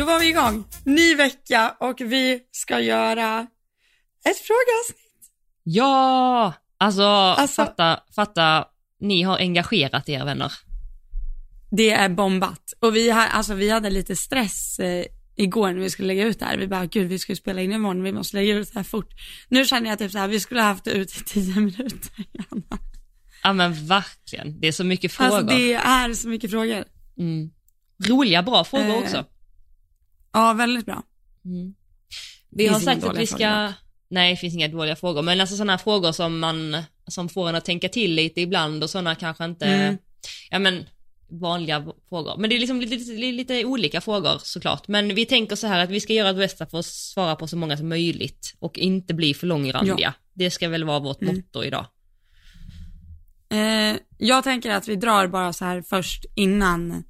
Då var vi igång. Ny vecka och vi ska göra ett frågeavsnitt. Ja, alltså, Alltså- fatta, fatta, ni har engagerat er vänner. Det är bombat. Och vi, har, alltså, vi hade lite stress eh, igår när vi skulle lägga ut det här. Vi bara, gud vi ska ju spela in imorgon, vi måste lägga ut det här fort. Nu känner jag typ så här, vi skulle ha haft det ut i tio minuter. Janna. Ja men verkligen, det är så mycket frågor. Alltså det är så mycket frågor. mm. Roliga, bra frågor Eh, också. Ja, väldigt bra. Mm. Vi har sagt att vi ska, nej det finns inga dåliga frågor, men alltså sådana frågor som man, som får en att tänka till lite ibland och sådana kanske inte, Mm. ja men vanliga frågor. Men det är liksom lite, lite, olika frågor såklart. Men vi tänker så här att vi ska göra det bästa för att svara på så många som möjligt och inte bli för långrandiga. Det ska väl vara vårt Mm. motto idag. Eh, jag tänker att vi drar bara så här först innan,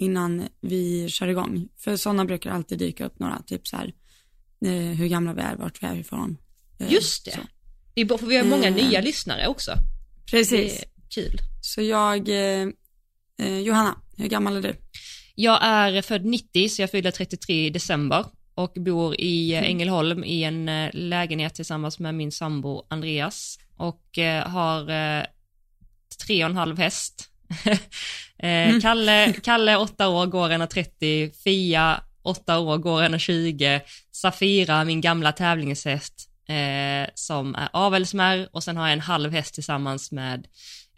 innan vi kör igång. För sådana brukar alltid dyka upp några, typ så här, eh, hur gamla vi är, vart vi är ifrån. Eh, Just det. Så. det är för vi har många Eh. nya lyssnare också. Precis. Kul. Så jag, eh, Johanna, hur gammal är du? Jag är född 90 så jag fyller 33 i december och bor i Mm. Ängelholm i en lägenhet tillsammans med min sambo Andreas och har tre och en halv häst. eh, Kalle, Kalle 8 år går 1,30, Fia 8 år går 1,20, Safira min gamla tävlingshäst eh, som är avelsmär och sen har jag en halv häst tillsammans med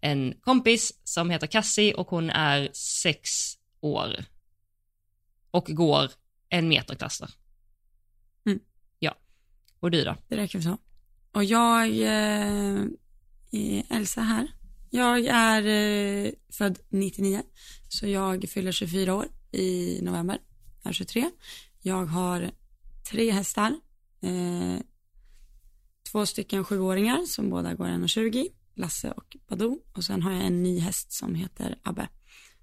en kompis som heter Cassie och hon är sex år och går en meter klasser. Mm. Ja. Och du då? Det räcker så. Och jag eh, är Elsa här. Jag är eh, född 99, så jag fyller 24 år i november, är 23. Jag har tre hästar, eh, två stycken sjuåringar som båda går 1,20, Lasse och Badou. Och sen har jag en ny häst som heter Abbe,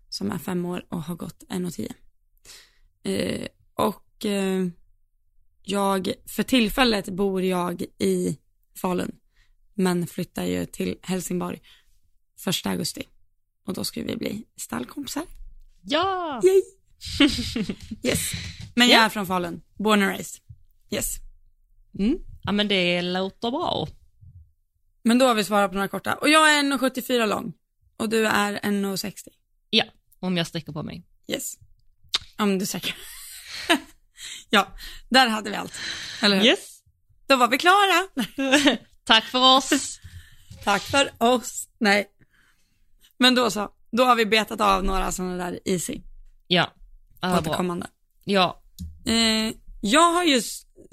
som är fem år och har gått 1,10. Eh, och eh, jag, för tillfället bor jag i Falun, men flyttar ju till Helsingborg första augusti. Och då ska vi bli stallkompisar. Ja! Yay! yes. Men jag Ja. är från Falun, born and raised. Yes. Mm. Ja men det låter bra. Men då har vi svarat på några korta. Och jag är 1,74 lång. Och du är 1,60. Ja, om jag sträcker på mig. Yes. Om du säker. ja, där hade vi allt. Eller hur? Yes. Då var vi klara. Tack för oss. Tack för oss. Nej. Men då så. Då har vi betat av några sådana där easy. Ja. Ja, bra. Återkommande. Ja, Eh, jag har ju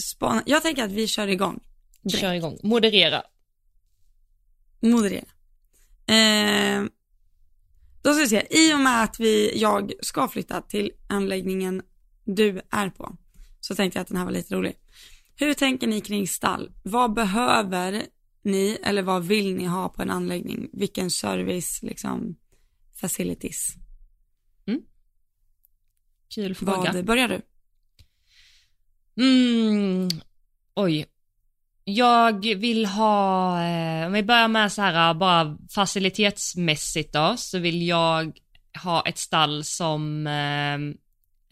spanat, jag tänker att vi kör igång. Direkt. kör igång. Moderera. Moderera. Eh, då ska vi se, i och med att vi, jag ska flytta till anläggningen du är på, så tänkte jag att den här var lite rolig. Hur tänker ni kring stall? Vad behöver ni eller vad vill ni ha på en anläggning? Vilken service, liksom, facilities? Kul fråga. Vad börjar du? Mm, oj. Jag vill ha, eh, om vi börjar med så här bara facilitetsmässigt då, så vill jag ha ett stall som, eh,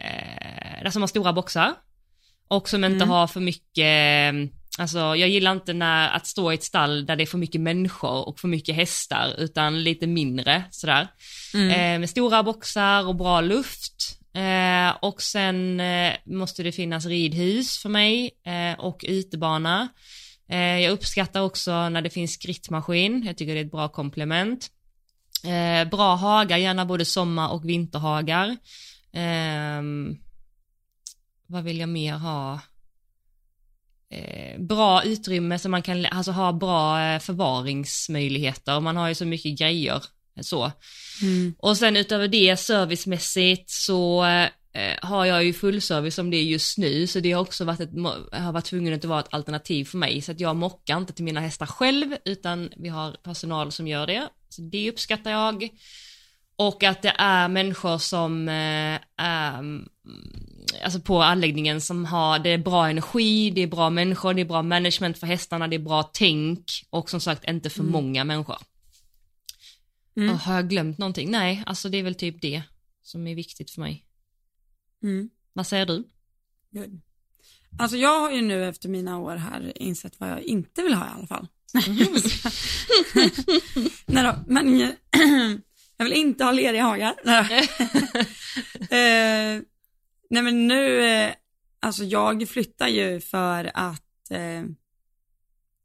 eh, där som har stora boxar och som inte Mm. har för mycket, eh, alltså jag gillar inte när, att stå i ett stall där det är för mycket människor och för mycket hästar, utan lite mindre sådär. Mm. Eh, med stora boxar och bra luft. Eh, och sen eh, måste det finnas ridhus för mig eh, och utebana. Eh, jag uppskattar också när det finns skrittmaskin, jag tycker det är ett bra komplement. Eh, bra hagar, gärna både sommar och vinterhagar. Ehm, vad vill jag mer ha? Eh, bra utrymme så man kan alltså, ha bra eh, förvaringsmöjligheter. Man har ju så mycket grejer så. Mm. Och sen utöver det servicemässigt så eh, har jag ju fullservice som det är just nu så det har också varit ett, har varit tvungen att vara ett alternativ för mig så att jag mockar inte till mina hästar själv utan vi har personal som gör det. Så det uppskattar jag. Och att det är människor som eh, är, mm, alltså på anläggningen som har, det är bra energi, det är bra människor, det är bra management för hästarna, det är bra tänk och som sagt inte för Mm. många människor. Mm. Har jag glömt någonting? Nej, alltså det är väl typ det som är viktigt för mig. Mm. Vad säger du? Good. Alltså jag har ju nu efter mina år här insett vad jag inte vill ha i alla fall. Nej då, men jag vill inte ha leriga hagar. Eh, nej men nu, eh, alltså jag flyttar ju för att eh,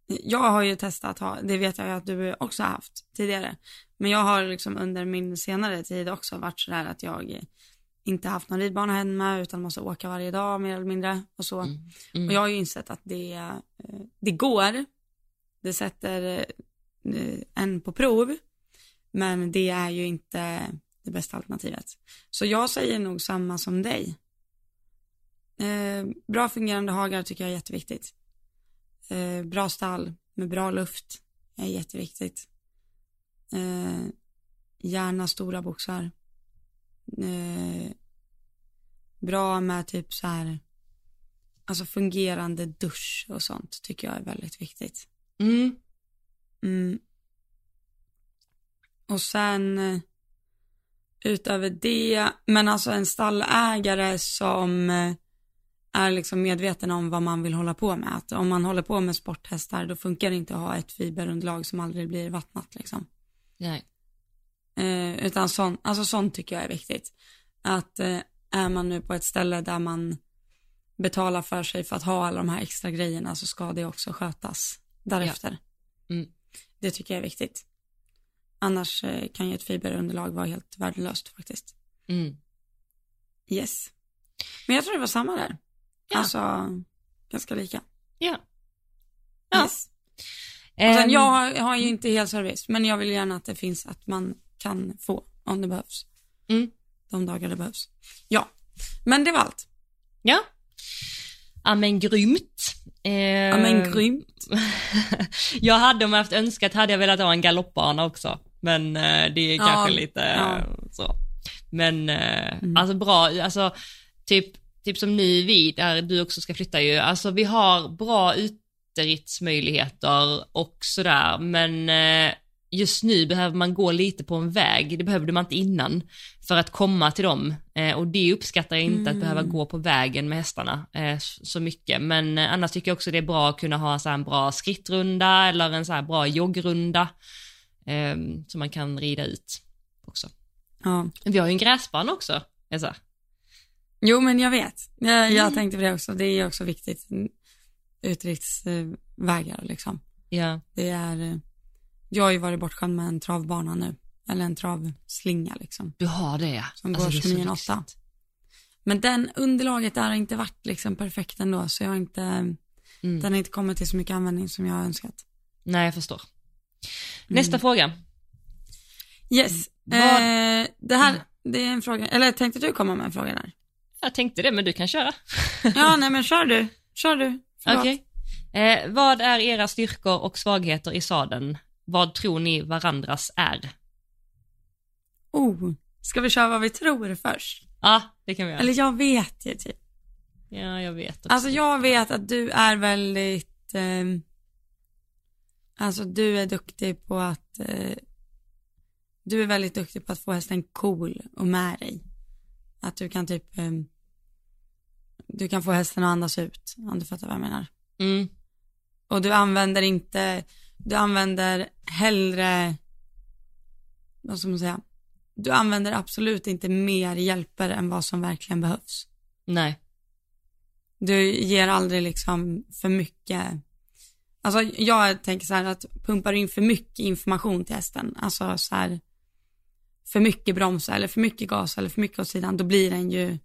jag har ju testat ha, det vet jag att du också har haft tidigare. Men jag har liksom under min senare tid också varit sådär att jag inte haft någon ridbana hemma utan måste åka varje dag mer eller mindre och så. Mm. Mm. Och jag har ju insett att det, eh, det går. Det sätter eh, en på prov. Men det är ju inte det bästa alternativet. Så jag säger nog samma som dig. Eh, bra fungerande hagar tycker jag är jätteviktigt. Eh, bra stall med bra luft är jätteviktigt. Eh, gärna stora boxar. Eh, bra med typ så här, alltså fungerande dusch och sånt tycker jag är väldigt viktigt. Mm. Mm. Och sen eh, utöver det, men alltså en stallägare som eh, är liksom medveten om vad man vill hålla på med. Att om man håller på med sporthästar då funkar det inte att ha ett fiberunderlag som aldrig blir vattnat liksom. Nej. Eh, utan sån, alltså sånt tycker jag är viktigt. Att eh, är man nu på ett ställe där man betalar för sig för att ha alla de här extra grejerna så ska det också skötas därefter. Ja. Mm. Det tycker jag är viktigt. Annars eh, kan ju ett fiberunderlag vara helt värdelöst faktiskt. Mm. Yes. Men jag tror det var samma där. Ja. Alltså, ganska lika. Ja. Ja. Yes. Och sen, jag har, jag har ju inte helservice, men jag vill gärna att det finns att man kan få om det behövs. Mm. De dagar det behövs. Ja, men det var allt. Ja. Ja men grymt. Eh, ja men grymt. jag hade om jag haft önskat hade jag velat ha en galoppbana också. Men eh, det är ja, kanske lite ja. så. Men eh, mm. alltså bra, alltså typ, typ som nu vi där du också ska flytta ju, alltså vi har bra uteritsmöjligheter och sådär men eh, just nu behöver man gå lite på en väg, det behövde man inte innan, för att komma till dem. Eh, och det uppskattar jag inte, mm. att behöva gå på vägen med hästarna eh, så mycket. Men annars tycker jag också det är bra att kunna ha så en bra skrittrunda eller en så här bra joggrunda. Som man kan rida ut också. Ja. Vi har ju en gräsbana också, Esa. Jo, men jag vet. Jag, jag mm. tänkte på det också. Det är också viktigt. Utrikesvägar liksom. Ja. Det är eh, jag har ju varit bortskämd med en travbana nu. Eller en travslinga liksom. Du har det ja. Som alltså, går 29,8. Men den underlaget där har inte varit liksom perfekt ändå. Så jag har inte, mm. den har inte kommit till så mycket användning som jag har önskat. Nej, jag förstår. Nästa mm. fråga. Yes. Mm. Eh, det här, det är en fråga, eller tänkte du komma med en fråga där? Jag tänkte det, men du kan köra. ja, nej men kör du. Kör du. Okej. Okay. Eh, vad är era styrkor och svagheter i sadeln? Vad tror ni varandras är? Oh, ska vi köra vad vi tror först? Ja, det kan vi göra. Eller jag vet ju typ. Ja, jag vet också. Alltså jag vet att du är väldigt, eh, alltså du är duktig på att, eh, du är väldigt duktig på att få hästen cool och med dig. Att du kan typ, eh, du kan få hästen att andas ut, om du fattar vad jag menar. Mm. Och du använder inte, du använder hellre, vad ska man säga, du använder absolut inte mer hjälper än vad som verkligen behövs. Nej. Du ger aldrig liksom för mycket, alltså jag tänker så här att pumpar in för mycket information till hästen, alltså så här, för mycket bromsa eller för mycket gas eller för mycket åt sidan, då blir den ju,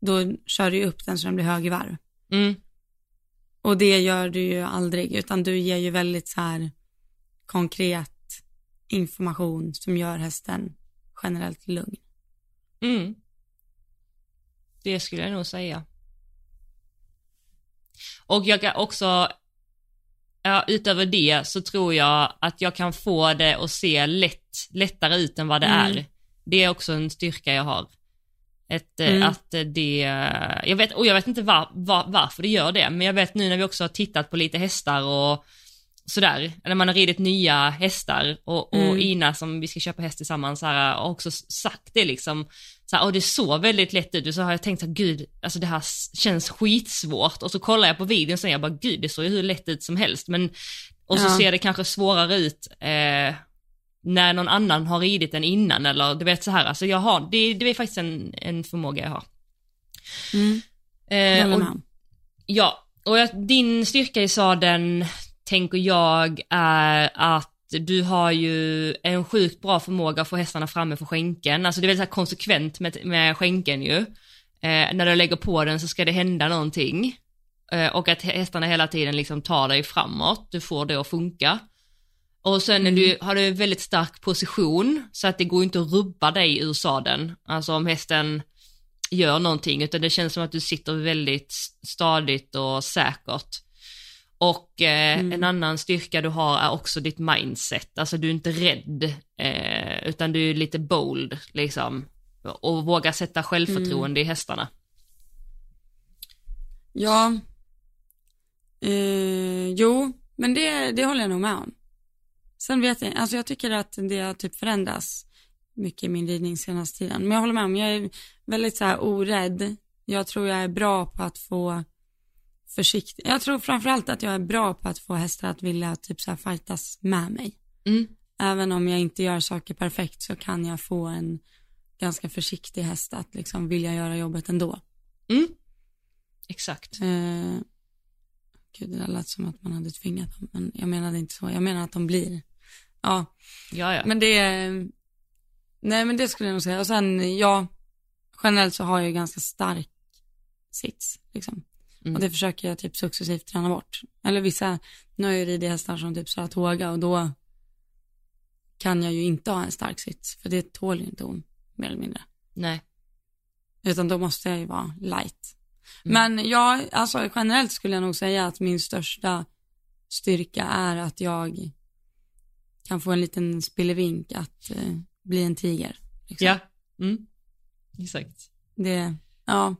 då kör du ju upp den så den blir hög i varv. Mm. Och det gör du ju aldrig, utan du ger ju väldigt så här konkret information som gör hästen generellt lugn. Mm. Det skulle jag nog säga. Och jag kan också, ja, utöver det så tror jag att jag kan få det att se lätt, lättare ut än vad det mm. är. Det är också en styrka jag har. Ett, eh, mm. Att det, jag vet, och jag vet inte var, var, varför det gör det, men jag vet nu när vi också har tittat på lite hästar och sådär, när man har ridit nya hästar och, och Mm. Ina som vi ska köpa häst tillsammans här, har också sagt det liksom, så här, det såg väldigt lätt ut och så har jag tänkt här, gud, alltså det här känns skitsvårt och så kollar jag på videon och jag bara, gud det såg ju hur lätt ut som helst men, och så Ja. ser det kanske svårare ut eh, när någon annan har ridit den innan eller du vet så här, alltså jag har, det, det är faktiskt en, en förmåga jag har. Mm. Eh, och. Ja, och jag, din styrka i sadeln tänker jag är att du har ju en sjukt bra förmåga att få hästarna framme för skänken. Alltså det är väldigt konsekvent med, med skänken ju. Eh, när du lägger på den så ska det hända någonting. Eh, och att hästarna hela tiden liksom tar dig framåt, du får det att funka. Och sen är du, har du en väldigt stark position så att det går inte att rubba dig ur sadeln. Alltså om hästen gör någonting utan det känns som att du sitter väldigt stadigt och säkert. Och eh, Mm. en annan styrka du har är också ditt mindset, alltså du är inte rädd eh, utan du är lite bold liksom och vågar sätta självförtroende i hästarna. Ja. Eh, jo, men det, det håller jag nog med om. Sen vet jag, alltså jag tycker att det har typ förändrats mycket i min ridning senaste tiden. Men jag håller med om, jag är väldigt så här orädd. Jag tror jag är bra på att få försiktig. Jag tror framförallt att jag är bra på att få hästar att vilja typ så här fightas med mig. Mm. Även om jag inte gör saker perfekt så kan jag få en ganska försiktig häst att liksom vilja göra jobbet ändå. Mm. Exakt. Eh, gud, det där lät som att man hade tvingat dem, men jag menade inte så. Jag menar att de blir. Ja, Ja, ja. men det nej men det skulle jag nog säga. Och sen, ja, generellt så har jag ju ganska stark sits, liksom. Mm. Och det försöker jag typ successivt träna bort. Eller vissa, nu har jag ridit hästar som typ Saratoga och då kan jag ju inte ha en stark sits, för det tål ju inte hon, mer eller mindre. Nej. Utan då måste jag ju vara light. Mm. Men jag, alltså generellt skulle jag nog säga att min största styrka är att jag kan få en liten spillevink att eh, bli en tiger. Liksom. Ja. Mm. Exakt. Det. Ja.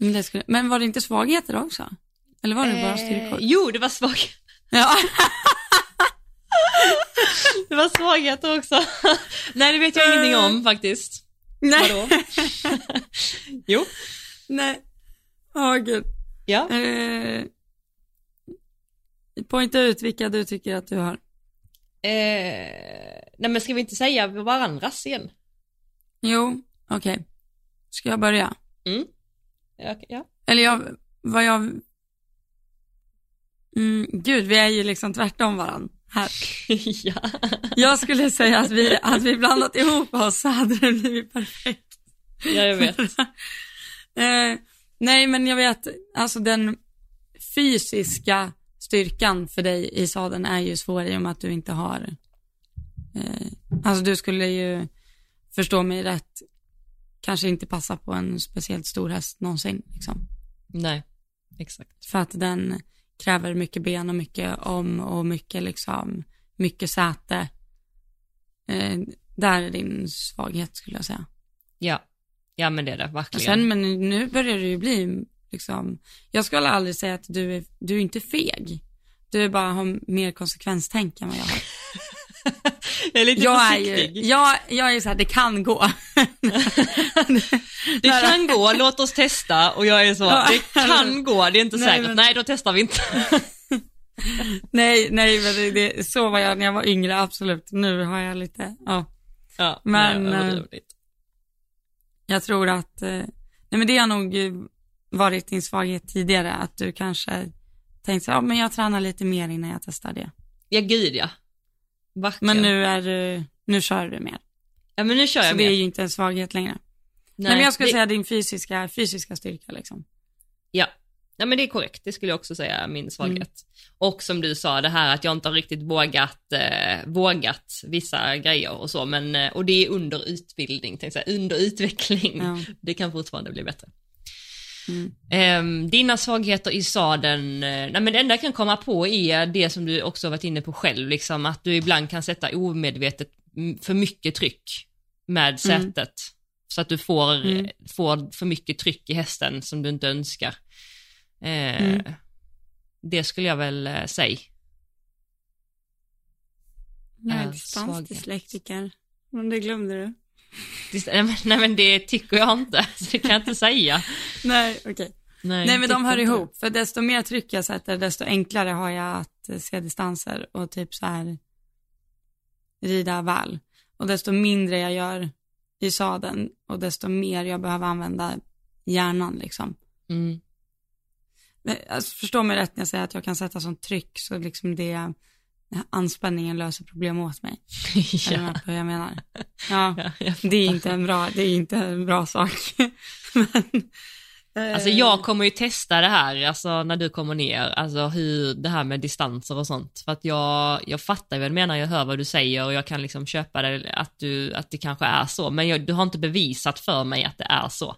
Men, det skulle, men var det inte svagheter också? Eller var det bara Eh, styrkor? jo, det var svag. Ja. Det var svagheter också. Nej, det vet jag ingenting om faktiskt. Nej. Vadå? jo. Nej. Åh gud. Ja. Eh, poängta ut vilka du tycker att du har. Eh, nej men ska vi inte säga varandras igen? Jo, okej. Ska jag börja? Mm. Ja. Eller jag, vad jag... Mm, gud, vi är ju liksom tvärtom varandra här. ja. Jag skulle säga att vi, att vi blandat ihop oss så hade det blivit perfekt. ja, jag vet. eh, nej, men jag vet, alltså den fysiska styrkan för dig i sadeln är ju svår i och med att du inte har, eh, alltså du skulle ju, förstå mig rätt, kanske inte passa på en speciellt stor häst någonsin liksom. Nej, exakt. För att den kräver mycket ben och mycket om och mycket liksom, mycket säte. Eh, där är din svaghet skulle jag säga. Ja. Ja men det är det, verkligen. sen, men nu börjar det ju bli liksom, jag skulle aldrig säga att du är, du är inte feg. Du är bara har mer konsekvenstänk än vad jag har. jag är lite Jag är försiktig. ju, jag, jag är så här, det kan gå. Det kan gå, låt oss testa och jag är så, Ja. det kan gå, det är inte Nej, säkert. men- Nej, då testar vi inte. nej, nej, men det, det, så var jag när jag var yngre, absolut. Nu har jag lite, ja. ja, Men, nej, jag eh. Jag tror att, eh, nej men det har nog varit din svaghet tidigare, att du kanske tänkt så, ja men jag tränar lite mer innan jag testar det. Ja, gud ja. Verkligen. Men nu är du, nu kör du mer. Ja, men nu kör Så jag det är ju inte en svaghet längre. Nej, Nej, men jag skulle det- säga din fysiska, fysiska styrka liksom. Ja. ja, men det är korrekt. Det skulle jag också säga min svaghet. Mm. Och som du sa, det här att jag inte har riktigt vågat, eh, vågat vissa grejer och så, men, eh, och det är under utbildning, tänkte jag under utveckling. Ja. Det kan fortfarande bli bättre. Mm. Ehm, dina svagheter i sadeln, eh, nej men det enda jag kan komma på är det som du också varit inne på själv, liksom att du ibland kan sätta omedvetet mm, för mycket tryck med sätet. Så att du får, Mm. får för mycket tryck i hästen som du inte önskar. Eh, Mm. Det skulle jag väl eh, säga. Jag Är distansdyslektiker. Men det glömde du. Nej men, nej men det tycker jag inte, så det kan jag inte säga. Nej, okej. Nej, Nej men de hör inte ihop, för desto mer tryck jag sätter, desto enklare har jag att eh, se distanser och typ så här rida väl. Och desto mindre jag gör i sadeln och desto mer jag behöver använda hjärnan liksom. Mm. Men, Alltså, förstå mig rätt när jag säger att jag kan sätta sånt tryck så liksom det, den här anspänningen löser problem åt mig. Är du ja. med på jag menar? Ja, Ja, det är inte en bra, det är inte en bra sak. Men, eh, Alltså jag kommer ju testa det här, alltså när du kommer ner, alltså hur det här med distanser och sånt. För att jag, jag fattar väl menar, jag hör vad du säger och jag kan liksom köpa det, att, du, att det kanske är så. Men jag, du har inte bevisat för mig att det är så.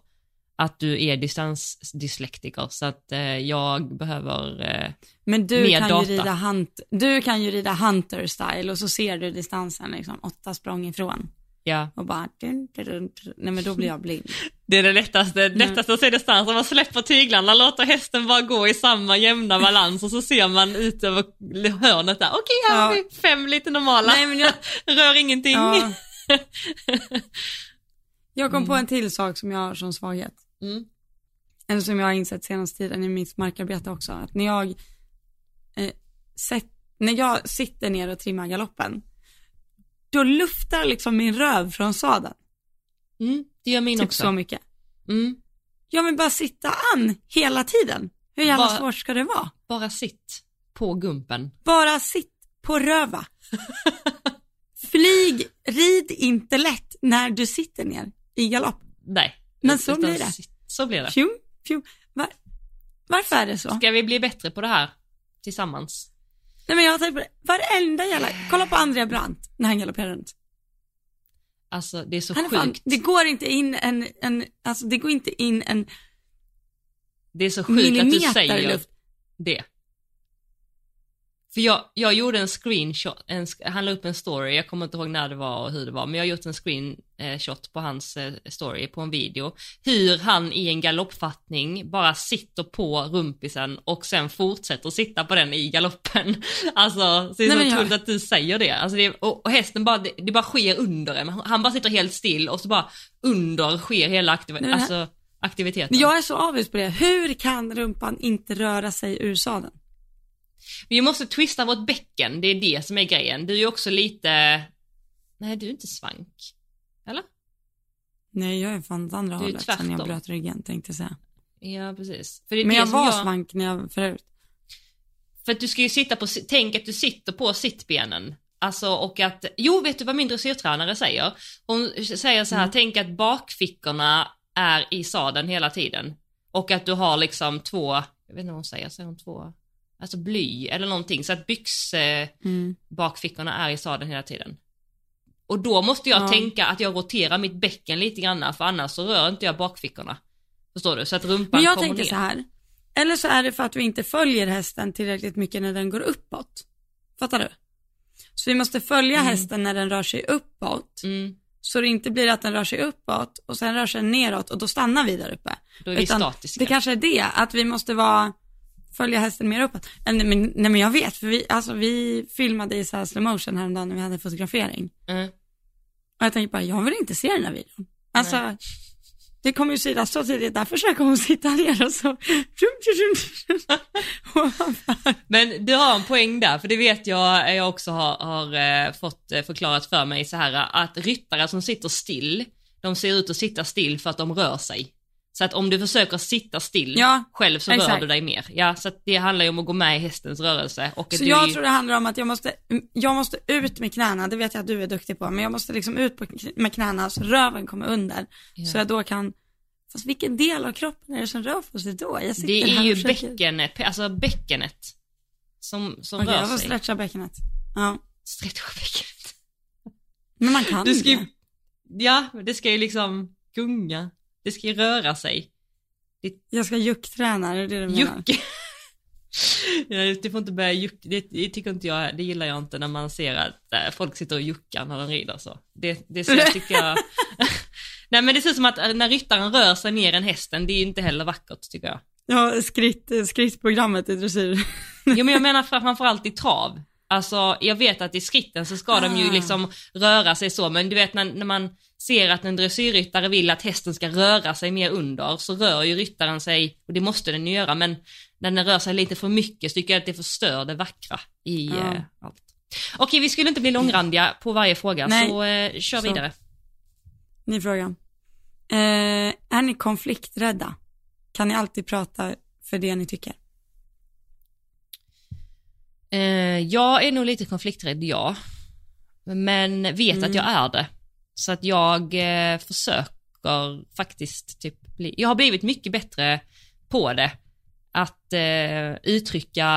Att du är distansdyslektiker, så att eh, jag behöver, eh, Men du mer kan, data. ju rida hunt, du kan ju rida hunter style och så ser du distansen liksom åtta språng ifrån ja. och bara dun, dun, dun, nej men då blir jag blind. Det är det lättaste, lättaste att se distans, om man släpper tyglarna, låter hästen bara gå i samma jämna balans och så ser man ut över hörnet där, okej här har Ja. vi fem lite normala, nej men jag, rör ingenting. ja. Jag kom på en till sak som jag har som svaghet. Mm. Eller som jag har insett senaste tiden i mitt markarbete också. Att när jag, eh, sett, när jag sitter ner och trimmar galoppen, då luftar liksom min röv från sadeln. Mm, det gör min Typ också. så mycket. Mm. Jag vill bara sitta an hela tiden. Hur jävla Bara- svårt ska det vara? Bara sitt på gumpen. Bara sitt på röva. Flyg, rid inte lätt när du sitter ner i galopp. Nej. Men så blir det. sitt- Så blir det. Fjum, fjum. Var, varför är det så? Ska vi bli bättre på det här tillsammans? Nej men jag har tänkt på det. Varenda jävla, kolla på Andrea Brandt när han galopperar runt. Alltså det är så Han är fan, sjukt. det går inte in en, en, alltså det går inte in en Det är så sjukt att du säger luft. det. För jag, jag gjorde en screenshot, en, han la upp en story, jag kommer inte ihåg när det var och hur det var, men jag har gjort en screenshot på hans eh, story på en video. Hur han i en galoppfattning bara sitter på rumpisen och sen fortsätter sitta på den i galoppen. Alltså, så det är så kul att du säger det. Alltså det och, och hästen bara, det, det bara sker under en. Han bara sitter helt still och så bara under sker hela aktiv- Nej, men här- alltså, aktiviteten. Jag är så avis på det. Hur kan rumpan inte röra sig ur sadeln? Vi måste twista vårt bäcken, det är det som är grejen. Du är ju också lite... Nej, du är inte svank. Eller? Nej, jag är fan åt andra Du hållet sen jag bröt ryggen tänkte jag säga. Ja, precis. Men jag var svank när jag förut. För att du ska ju sitta på, tänk att du sitter på sittbenen. Alltså och att, jo vet du vad min dressyrtränare säger? Hon säger så här, Mm. tänk att bakfickorna är i sadeln hela tiden. Och att du har liksom två, jag vet inte vad hon säger, säger hon två, alltså bly eller någonting. Så att byx, eh, Mm. bakfickorna är i sadeln hela tiden. Och då måste jag Ja. tänka att jag roterar mitt bäcken lite grann för annars så rör inte jag bakfickorna. Förstår du? Så att rumpan Men jag kommer tänker ner. så här. Eller så är det för att vi inte följer hästen tillräckligt mycket när den går uppåt. Fattar du? Så vi måste följa Mm. hästen när den rör sig uppåt. Mm, Så det inte blir att den rör sig uppåt och sen rör sig neråt och då stannar vi där uppe. då är vi Utan statiska. Det kanske är det, att vi måste vara, följa hästen mer uppåt. Nej men, nej, men jag vet, för vi, alltså, vi filmade i så här slow motion häromdagen när vi hade fotografering. Mm. Och jag tänkte bara, jag vill inte se den här videon. Alltså, det kommer ju synas så tidigt, där försöker hon sitta ner och så. Men du har en poäng där, för det vet jag, jag också har, har eh, fått eh, förklarat för mig så här att ryttare som sitter still, de ser ut att sitta still för att de rör sig. Så att om du försöker sitta still Ja, själv så rör exakt. du dig mer. Ja, så att det handlar ju om att gå med i hästens rörelse. Och Så jag är- tror det handlar om att jag måste, jag måste ut med knäna, det vet jag att du är duktig på, men jag måste liksom ut på, med knäna så röven kommer under. Ja. Så jag då kan, fast vilken del av kroppen är det som rör på sig då? Jag Det är ju försöker- bäckenet, alltså bäckenet som, som Okej, rör jag får sig. stretcha bäckenet. Ja, Stretcha bäckenet. men man kan Du ska ju, ja, det ska ju liksom gunga. Det ska ju röra sig. Jag ska juckträna, är det det du menar? Jucke. Ja, du får inte börja jucka, det, det tycker inte jag, det gillar jag inte när man ser att äh, folk sitter och juckar när de rider så. Det, det ser, tycker jag, nej men det ser ut som att äh, när ryttaren rör sig mer än hästen, det är ju inte heller vackert tycker jag. Ja, skritt, skrittprogrammet i dressyr. Jo men jag menar framförallt i trav. Alltså jag vet att i skritten så ska de ju Ah. liksom röra sig så, men du vet när, när man ser att en dressyrryttare vill att hästen ska röra sig mer under så rör ju ryttaren sig, och det måste den ju göra, men när den rör sig lite för mycket så tycker jag att det förstör det vackra i Ja. eh, allt. Okej, vi skulle inte bli långrandiga på varje fråga, Nej. så eh, kör Så. vidare. Ny fråga. Eh, är ni konflikträdda? Kan ni alltid prata för det ni tycker? Eh, jag är nog lite konflikträdd, ja. Men vet Mm. att jag är det. Så att jag eh, försöker faktiskt typ bli, jag har blivit mycket bättre på det. Att eh, uttrycka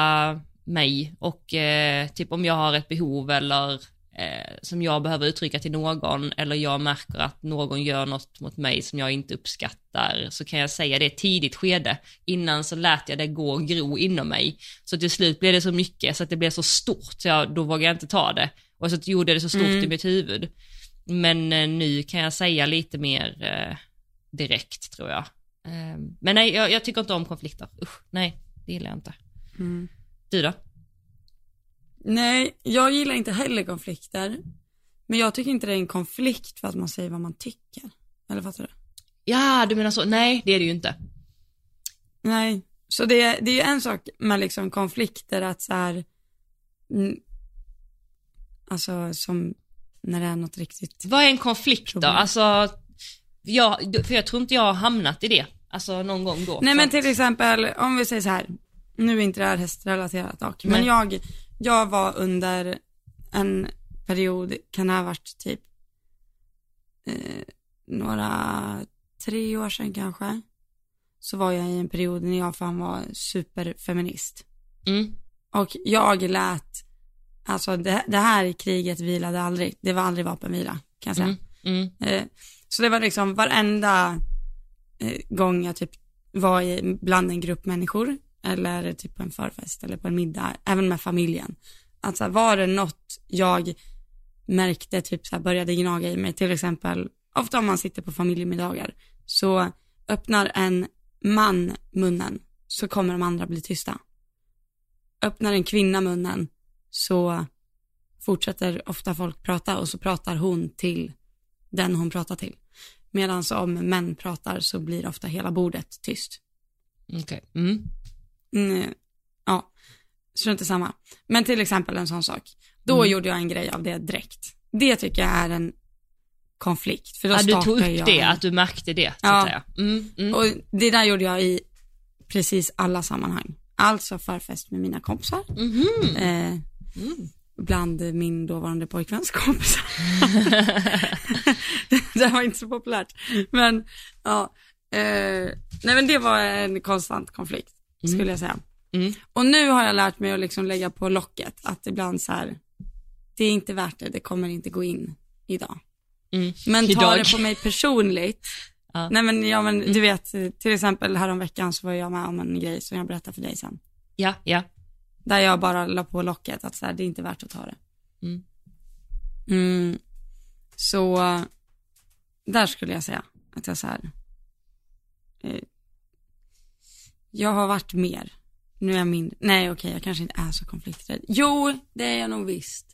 mig och eh, typ om jag har ett behov eller eh, som jag behöver uttrycka till någon eller jag märker att någon gör något mot mig som jag inte uppskattar så kan jag säga det i ett tidigt skede. Innan så lät jag det gå och gro inom mig. Så till slut blev det så mycket så att det blev så stort så jag, då vågade jag inte ta det. Och så gjorde jag det så stort Mm. i mitt huvud. Men eh, nu kan jag säga lite mer eh, direkt tror jag. Eh, men nej, jag, jag tycker inte om konflikter. Usch, nej, det gillar jag inte. Du då? Nej, jag gillar inte heller konflikter. Men jag tycker inte det är en konflikt för att man säger vad man tycker. Eller fattar du? Ja, du menar så. Nej, det är det ju inte. Nej, så det, det är ju en sak med liksom konflikter att så här, alltså som när det är något riktigt, Vad är en konflikt då? Problem. Alltså, jag, för jag tror inte jag har hamnat i det. Alltså någon gång då. nej men till exempel om vi säger så här, nu är inte det här hästrelaterat dock, men jag, jag var under en period, kan det ha varit typ eh, några, tre år sedan kanske, så var jag i en period när jag fan var superfeminist. Mm, Och jag lät, alltså det, det här kriget vilade aldrig, det var aldrig vapenvila kan jag säga. mm, mm, Eh, så det var liksom varenda eh, gång jag typ var i, bland en grupp människor eller typ på en förfest eller på en middag, även med familjen. Att såhär, var det något jag märkte typ så här började gnaga i mig, till exempel, ofta om man sitter på familjemiddagar, så öppnar en man munnen så kommer de andra bli tysta. Öppnar en kvinna munnen så fortsätter ofta folk prata och så pratar hon till den hon pratar till. Medan om män pratar så blir ofta hela bordet tyst. okej. Mm. Mm, ja, är inte samma. Men till exempel en sån sak. Då Mm. gjorde jag en grej av det direkt. Det tycker jag är en konflikt. För då Ja, du tog upp jag det, en- att du märkte det, så Ja. att. Mm, mm. Och det där gjorde jag i precis alla sammanhang. Alltså förfest med mina kompisar. Mhm. Eh, bland min dåvarande pojkväns kompisar. det var inte så populärt. Men ja, eh, nej men det var en konstant konflikt skulle jag säga. Mm. Och nu har jag lärt mig att liksom lägga på locket, att ibland så här, det är inte värt det, det kommer inte gå in idag. Mm. Men ta Idag. det på mig personligt. Ja. Nej men, ja, men du vet, till exempel häromveckan så var jag med om en grej som jag berättar för dig sen. Ja, ja. Där jag bara la på locket att så här, det är inte värt att ta det. Mm. Mm. Så där skulle jag säga att jag så här, eh, jag har varit mer. Nu är jag mindre. Nej okej, jag kanske inte är så konflikträdd. Jo, det är jag nog visst.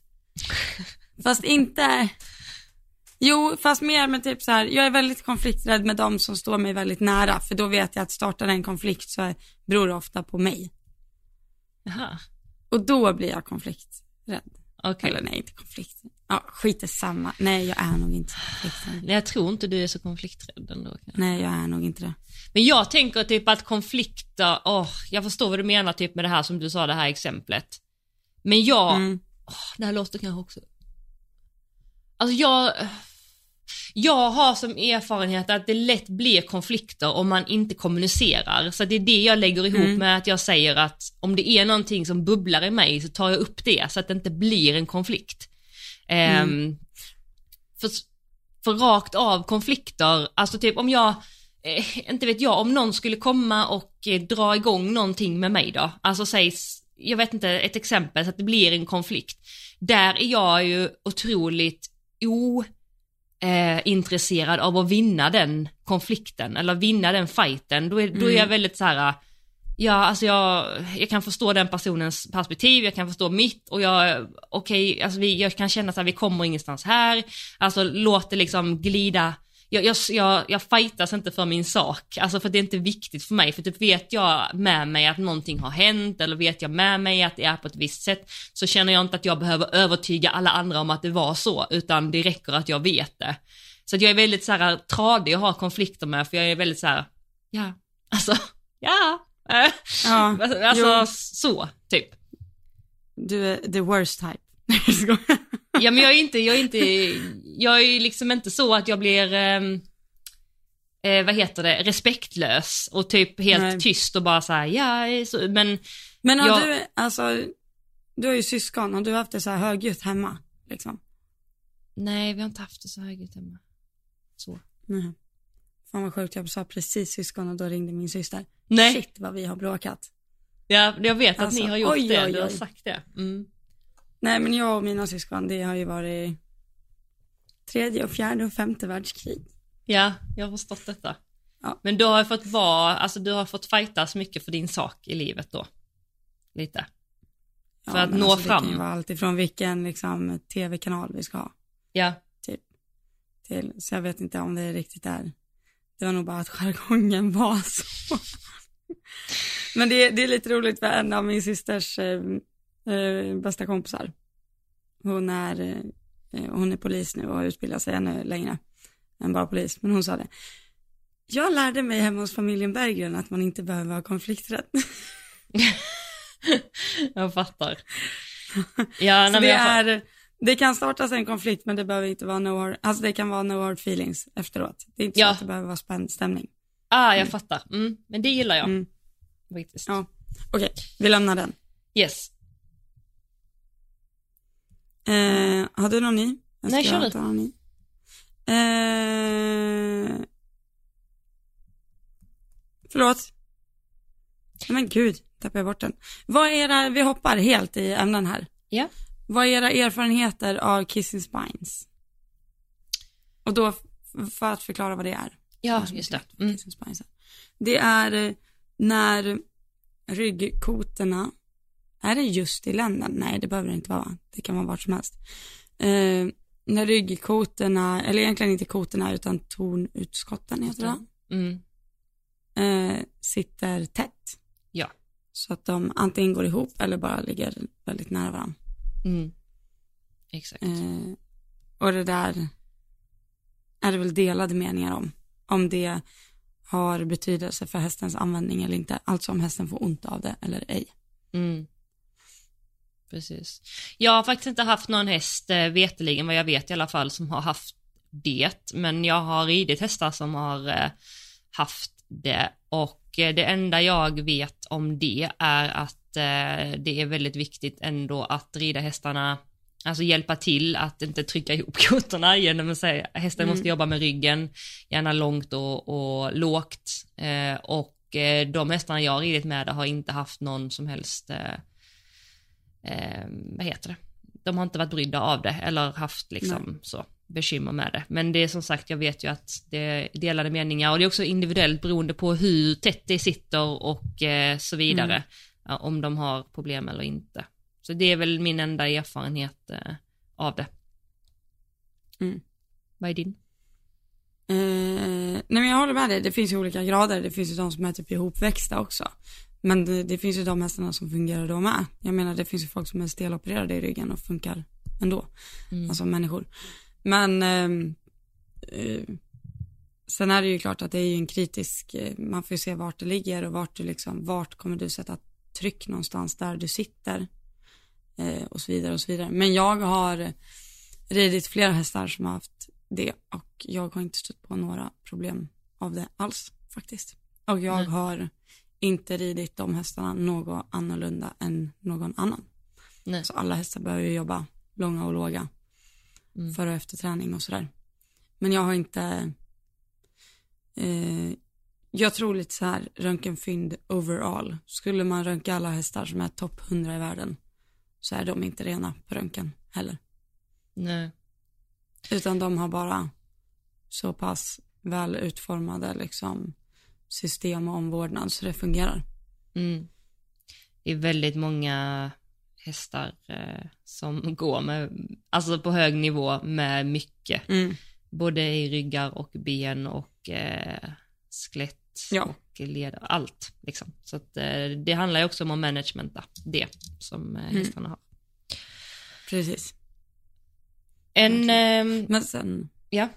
Fast inte, jo, fast mer med typ så här, jag är väldigt konflikträdd med de som står mig väldigt nära, för då vet jag att startar en konflikt så beror det ofta på mig. Jaha, Och då blir jag konflikträdd. okej. Eller nej, inte konflikt. Ja, skit samma. Nej, jag är nog inte konflikträdd. Nej, Jag tror inte du är så konflikträdd ändå. Nej, jag är nog inte det. Men jag tänker typ att konflikter, åh, jag förstår vad du menar typ med det här som du sa, det här exemplet. Men jag, Mm. åh, det här låter kanske också... Alltså jag... Jag har som erfarenhet att det lätt blir konflikter om man inte kommunicerar. Så det är det jag lägger ihop Mm. med att jag säger att om det är någonting som bubblar i mig så tar jag upp det så att det inte blir en konflikt. Ehm, för, för rakt av konflikter, alltså typ om jag, eh, inte vet jag, om någon skulle komma och eh, dra igång någonting med mig då, alltså sägs, jag vet inte, ett exempel så att det blir en konflikt. Där är jag ju otroligt o eh, av att vinna den konflikten eller vinna den fighten. Då är, då är jag väldigt så här. Ja, alltså jag, jag kan förstå den personens perspektiv, jag kan förstå mitt och jag, okej, okay, alltså vi, jag kan känna att vi kommer ingenstans här, alltså låt det liksom glida. Jag, jag, jag, jag fightas inte för min sak, alltså för det är inte viktigt för mig, för typ vet jag med mig att någonting har hänt eller vet jag med mig att det är på ett visst sätt så känner jag inte att jag behöver övertyga alla andra om att det var så, utan det räcker att jag vet det. Så att jag är väldigt så här tradig att ha konflikter med, för jag är väldigt så här, ja, alltså, ja, ja alltså jo. så, typ. Du är the worst type. ja men jag är inte, jag är inte, jag är liksom inte så att jag blir, ehm, eh, vad heter det, respektlös och typ helt Nej. tyst och bara såhär, ja, så, men. Men har jag... du, alltså, du har ju syskon och du har haft det så här högljutt hemma, liksom? Nej, vi har inte haft det så högljutt hemma. Så. Nej. Fan vad sjukt, jag sa precis syskon och då ringde min syster. Nej. Shit vad vi har bråkat. Ja, jag vet att alltså, ni har gjort oj, det, oj, oj. du har sagt det. Mm. Nej men jag och mina syskon, det har ju varit tredje och fjärde och femte världskrig. Ja, jag har förstått detta. Ja. Men du har fått vara, alltså du har fått fightas mycket för din sak i livet då? Lite? För ja, att nå alltså, fram? Det kan ju vara alltifrån vilken liksom tv-kanal vi ska ha. Ja. Typ. Till, så jag vet inte om det riktigt är, det var nog bara att jargongen var så. Men det, det är lite roligt för en av min systers eh, eh, bästa kompisar. Hon är, eh, hon är polis nu och har utbildat sig ännu längre än bara polis. Men hon sa det. Jag lärde mig hemma hos familjen Berggren att man inte behöver ha konflikträtt. jag fattar. Ja, Så det, är, det kan startas en konflikt men det behöver inte vara no hard, alltså det kan vara no hard feelings efteråt. Det är inte ja. så att det behöver vara spänd stämning. Ah, jag mm. fattar. Mm. Men det gillar jag. Mm. Faktiskt. Ja. Okej, okay. vi lämnar den. Yes. Eh, har du någon ny? Jag Nej, kör du. Ny. Eh, förlåt. Men gud, tappade jag bort den. Vad är era, vi hoppar helt i ämnen här. Ja. Vad är era erfarenheter av Kissing Spines? Och då, för att förklara vad det är. Ja, just det. Mm. Det är eh, när ryggkotorna är det just i länden? Nej, det behöver det inte vara. Det kan vara vart som helst. Eh, när ryggkotorna, eller egentligen inte kotorna utan tornutskotten heter det. Mm. Eh, sitter tätt. Ja. Så att de antingen går ihop eller bara ligger väldigt nära varandra. Mm. Exakt. Eh, och det där är det väl delade meningar om. Om det har betydelse för hästens användning eller inte. Alltså om hästen får ont av det eller ej. Mm precis. Jag har faktiskt inte haft någon häst, eh, veteligen vad jag vet i alla fall, som har haft det. Men jag har ridit hästar som har eh, haft det och eh, det enda jag vet om det är att det är väldigt viktigt ändå att rida hästarna Alltså hjälpa till att inte trycka ihop kotorna genom att säga hästen mm. måste jobba med ryggen, gärna långt och, och lågt. Eh, och de hästarna jag har ridit med har inte haft någon som helst eh, eh, vad heter det, de har inte varit brydda av det eller haft liksom Nej. så bekymmer med det. Men det är som sagt, jag vet ju att det är delade meningar och det är också individuellt beroende på hur tätt det sitter och eh, så vidare. Mm. Om de har problem eller inte. Så det är väl min enda erfarenhet eh, av det. Mm. Vad är din? Eh, nej men jag håller med dig, det finns ju olika grader, det finns ju de som är typ ihopväxta också. Men det, det, finns ju de hästarna som fungerar då med. Jag menar det finns ju folk som är stelopererade i ryggen och funkar ändå. Mm. Alltså människor. Men eh, eh, sen är det ju klart att det är ju en kritisk, eh, man får ju se vart det ligger och vart du liksom, vart kommer du sätta tryck någonstans där du sitter. Eh, och så vidare och så vidare. Men jag har ridit flera hästar som har haft det och jag har inte stött på några problem av det alls faktiskt. Och jag mm. har inte ridit de hästarna något annorlunda än någon annan. Nej. Så alla hästar behöver ju jobba långa och låga mm. före och efter träning och sådär. Men jag har inte, eh, jag tror lite så här röntgenfynd overall. Skulle man röntga alla hästar som är topp 100 i världen så är de inte rena på röntgen heller. Nej. Utan de har bara så pass väl utformade liksom system och omvårdnad så det fungerar. Mm. Det är väldigt många hästar eh, som går med, alltså på hög nivå med mycket, Mm. både i ryggar och ben och eh, skelett Ja. och leder, allt liksom. Så att eh, det handlar ju också om att managementa det som eh, Mm. hästarna har. Precis. En, ehm, Men sen, ja,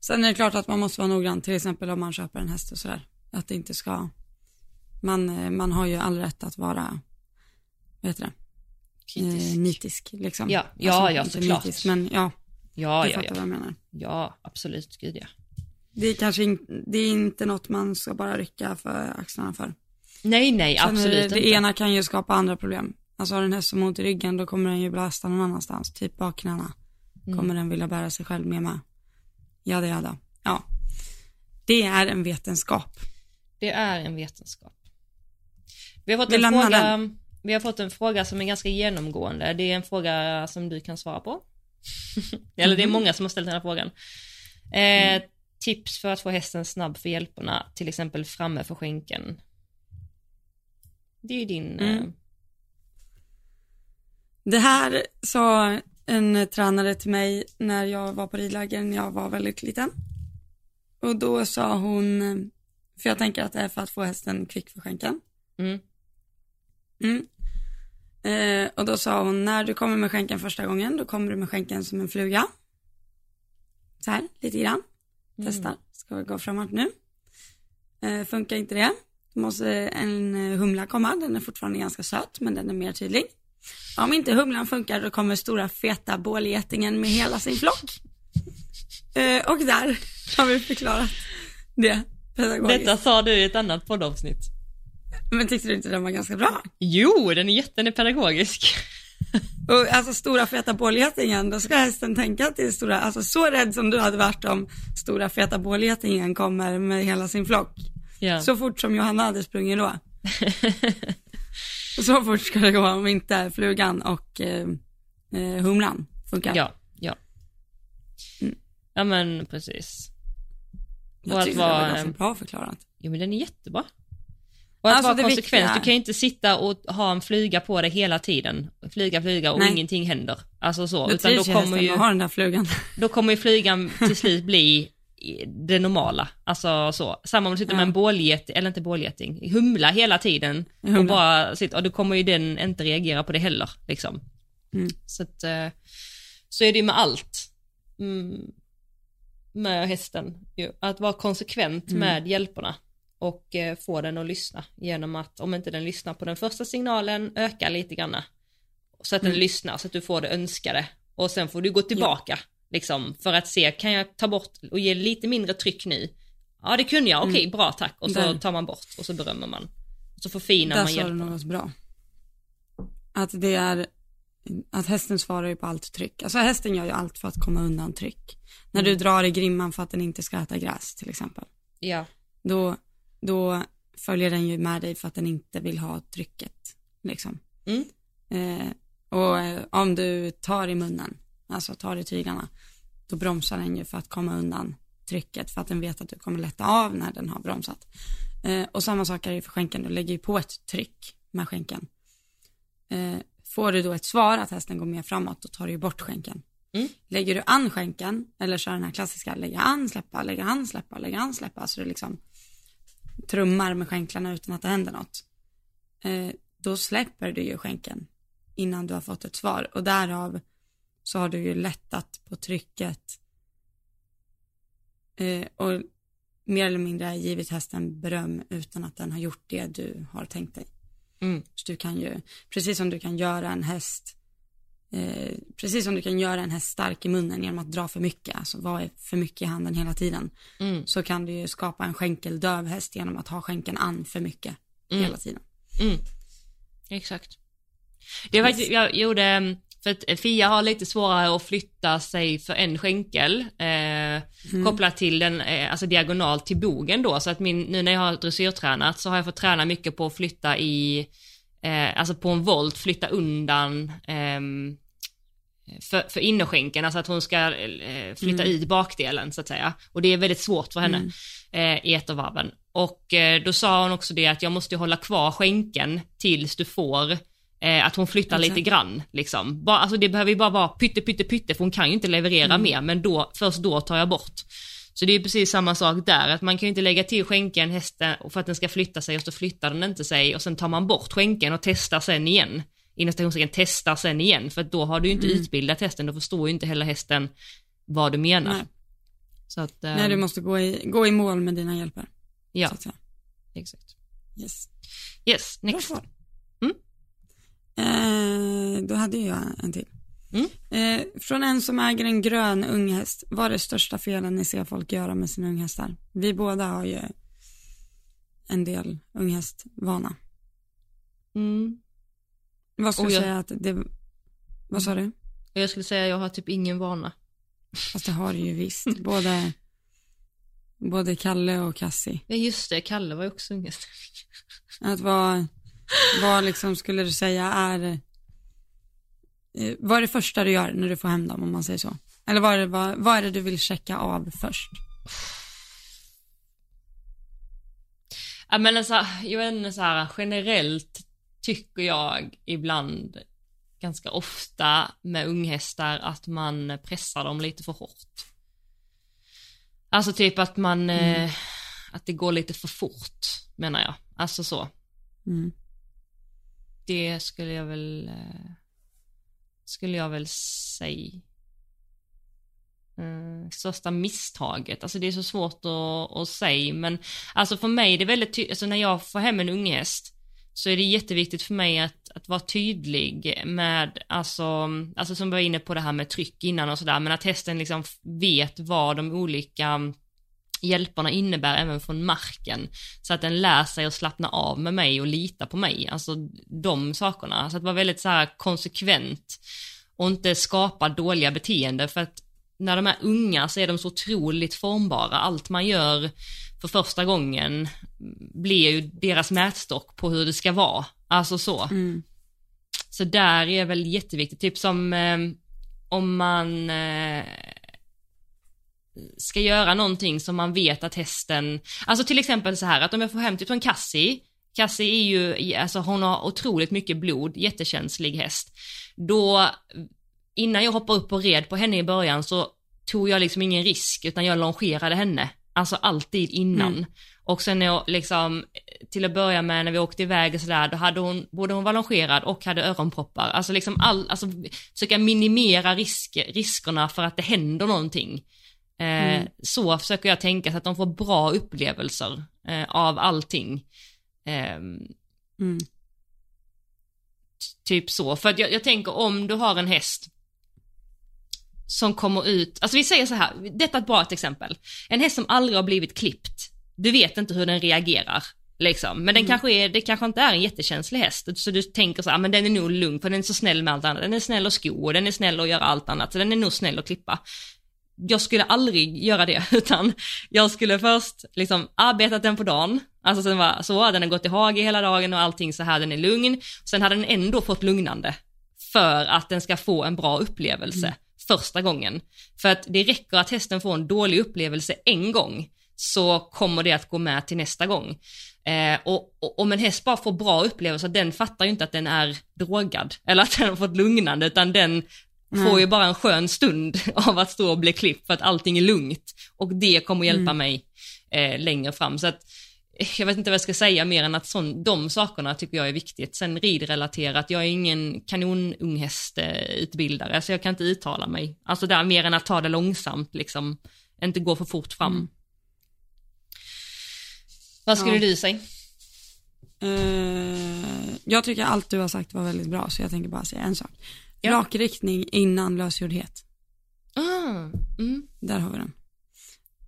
sen är det klart att man måste vara noggrann, till exempel om man köper en häst och sådär. Att det inte ska, man, eh, man har ju all rätt att vara, vad heter det, kritisk. eh, nitisk liksom. Ja, ja, ja, inte såklart. nitisk, men ja, ja, du ja, fattar ja, vad jag menar. ja, absolut, gud ja. Det är kanske in, det är inte något man ska bara rycka för axlarna för. Nej, nej, Sen är absolut det, inte. det ena kan ju skapa andra problem. Alltså har du en häst som ont i ryggen då kommer den ju belasta någon annanstans, typ bakknäna. Mm. Kommer den vilja bära sig själv med med. Jada jada. Ja. Det är en vetenskap. Det är en vetenskap. Vi har fått Vi en fråga, vi har fått en fråga som är ganska genomgående. Det är en fråga som du kan svara på. Eller det är Mhm. många som har ställt den här frågan. Eh, Tips för att få hästen snabb för hjälperna, till exempel framme för skänken. Det är ju din... Mm. Eh, Det här sa en tränare till mig när jag var på ridläger när jag var väldigt liten. Och då sa hon, för jag tänker att det är för att få hästen kvick för skänken. mm, Mm. Eh, och då sa hon, när du kommer med skänken första gången, då kommer du med skänken som en fluga. Så här, lite grann. Testa, ska vi gå framåt nu. Eh, funkar inte det, då måste en eh, humla komma, den är fortfarande ganska söt, men den är mer tydlig. Om inte humlan funkar, då kommer stora feta bålgetingen med hela sin flock. Eh, och där har vi förklarat det pedagogiskt. Detta sa du i ett annat poddavsnitt. Men tyckte du inte den var ganska bra? Jo, den är jätte, den är pedagogisk. Och alltså stora feta bålgetingen, då ska hästen tänka till stora, alltså så rädd som du hade varit om stora feta bålgetingen kommer med hela sin flock. Ja. Så fort som Johanna hade sprungit då. så fort ska det gå om inte flugan och eh, eh, humlan funkar. Ja, ja. Mm. Ja men precis. Jag tyckte det var ganska bra förklarat. Jo men den är jättebra. Och att Alltså, vara konsekvent, viktiga- du kan ju inte sitta och ha en flyga på dig hela tiden. Flyga, flyga och Nej. ingenting händer. Alltså så, Då utan då kommer ju, ha den där flugan. då kommer ju flygan till slut bli det normala. Alltså så. Samma om du sitter Ja. med en bålgeting, eller inte bålgeting, humla hela tiden och Humla. bara sitter, och då kommer ju den inte reagera på det heller liksom. Mm. Så att, eh, så är det ju med allt. Mm, med hästen. Att vara konsekvent Mm. med hjälperna och eh, få den att lyssna genom att om inte den lyssnar på den första signalen öka lite granna. Så att den Mm. lyssnar så att du får det önskade och sen får du gå tillbaka liksom för att se kan jag ta bort och ge lite mindre tryck nu? Ja det kunde jag, okej Mm. bra tack och så Där. tar man bort och så berömmer man. Och så förfinar Där man sa du hjälpen. något bra. Att det är, att hästen svarar ju på allt tryck. Alltså hästen gör ju allt för att komma undan tryck. När du Mm. drar i grimman för att den inte ska äta gräs till exempel. Ja, Då, då följer den ju med dig för att den inte vill ha trycket. Liksom. Mm. Eh, och eh, om du tar i munnen, alltså tar i tyglarna, då bromsar den ju för att komma undan trycket för att den vet att du kommer lätta av när den har bromsat. Eh, och samma sak är det för skänken, du lägger ju på ett tryck med skänken. Eh, får du då ett svar att hästen går mer framåt, då tar du ju bort skänken. Mm. Lägger du an skänken, eller kör den här klassiska, lägga an, släppa, lägga an, släppa, lägga an, släppa, så du liksom trummar med skänklarna utan att det händer något. Eh, då släpper du ju skänken innan du har fått ett svar och därav så har du ju lättat på trycket eh, och mer eller mindre givit hästen beröm utan att den har gjort det du har tänkt dig. Mm. Så du kan ju, precis som du kan göra en häst eh, precis som du kan göra en häst stark i munnen genom att dra för mycket, alltså vara för mycket i handen hela tiden, Mm. så kan du ju skapa en skänkeldöv häst genom att ha skänken an för mycket Mm. hela tiden. Mm. Exakt. Det var faktiskt, jag gjorde, för att Fia har lite svårare att flytta sig för en skänkel, eh, Mm. kopplat till den, eh, alltså diagonal till bogen då, så att min, nu när jag har dressyrtränat så har jag fått träna mycket på att flytta i, eh, alltså på en volt, flytta undan ehm, för, för innerskänken, alltså att hon ska eh, flytta Mm. i bakdelen så att säga. Och det är väldigt svårt för henne Mm. eh, i ettervarven. Och eh, då sa hon också det att jag måste hålla kvar skänken tills du får eh, att hon flyttar Exakt. lite grann. Liksom. Bara, alltså det behöver ju bara vara pytte, pytte, pytte, för hon kan ju inte leverera Mm. mer, men då, först då tar jag bort. Så det är precis samma sak där, att man kan ju inte lägga till skänken, hästen, för att den ska flytta sig och så flyttar den inte sig och sen tar man bort skänken och testar sen igen. Inom stationstecken testar sen igen, för då har du ju inte Mm. utbildat hästen, då förstår ju inte heller hästen vad du menar. Nej. Så att, eh, Nej, du måste gå i, gå i mål med dina hjälper. ja, exakt. Yes. Yes, next. Mm. Eh, då hade jag en till. Mm. Eh, från en som äger en grön unghäst, vad är det största felen ni ser folk göra med sina unghästar? Vi båda har ju en del unghästvana. Mm. Vad skulle du jag- säga att det, vad sa du? Jag skulle säga jag har typ ingen vana. Fast det har du ju visst. Både, både Kalle och Cassie. Ja just det, Kalle var ju också unghäst. Att vad, vad liksom skulle du säga är, eh, vad är det första du gör när du får hem dem om man säger så? Eller vad är det, vad, vad är det du vill checka av först? Ja men alltså, jag vet inte så här, generellt tycker jag ibland ganska ofta med unghästar att man pressar dem lite för hårt. Alltså typ att man, eh, att det går lite för fort menar jag. Alltså så. Mm. Det skulle jag väl, eh, skulle jag väl säga. Mm, största misstaget, alltså det är så svårt att, att säga men alltså för mig är det väldigt ty- alltså när jag får hem en unghäst så är det jätteviktigt för mig att, att vara tydlig med, alltså, alltså som vi var inne på det här med tryck innan och sådär, men att hästen liksom vet vad de olika hjälperna innebär även från marken. Så att den lär sig att slappna av med mig och lita på mig. Alltså de sakerna. Så att vara väldigt så här konsekvent och inte skapa dåliga beteenden för att när de är unga så är de så otroligt formbara. Allt man gör för första gången blir ju deras mätstock på hur det ska vara. Alltså så. Mm. Så där är väl jätteviktigt, typ som eh, om man eh, ska göra någonting som man vet att hästen, alltså till exempel så här att om jag får hem typ en Cassie, Cassie är ju, alltså hon har otroligt mycket blod, jättekänslig häst. Då, innan jag hoppar upp och red på henne i början så tog jag liksom ingen risk utan jag longerade henne. Alltså alltid innan. Mm. Och sen när jag liksom, till att börja med när vi åkte iväg och sådär, då hade hon, både hon var longerad och hade öronproppar. Alltså liksom all, alltså försöka minimera risk, riskerna för att det händer någonting. Eh, Mm. Så försöker jag tänka så att de får bra upplevelser eh, av allting. Ehm, Mm. Typ så, för jag, jag tänker om du har en häst som kommer ut, alltså vi säger så här, detta är ett bra exempel. En häst som aldrig har blivit klippt, du vet inte hur den reagerar. Liksom. Men den Mm. kanske är, det kanske inte är en jättekänslig häst, så du tänker så här, men den är nog lugn för den är så snäll med allt annat. Den är snäll att sko och den är snäll att göra allt annat, så den är nog snäll att klippa. Jag skulle aldrig göra det, utan jag skulle först liksom arbetat den på dagen, alltså sen var så, den har gått i hage hela dagen och allting så här, den är lugn. Sen hade den ändå fått lugnande för att den ska få en bra upplevelse första gången. För att det räcker att hästen får en dålig upplevelse en gång så kommer det att gå med till nästa gång. Eh, och, och om en häst bara får bra upplevelse, den fattar ju inte att den är drogad eller att den har fått lugnande utan den Nej. får ju bara en skön stund av att stå och bli klippt för att allting är lugnt. Och det kommer hjälpa Mm. mig eh, längre fram. Så att jag vet inte vad jag ska säga mer än att sån, de sakerna tycker jag är viktigt. Sen ridrelaterat, jag är ingen kanonunghästutbildare så jag kan inte uttala mig. Alltså där mer än att ta det långsamt liksom, inte gå för fort fram. Mm. Vad skulle Ja. du säga? Eh, jag tycker allt du har sagt var väldigt bra så jag tänker bara säga en sak. Ja. Rak riktning innan lösgjordhet. Ah, mm, Där har vi den.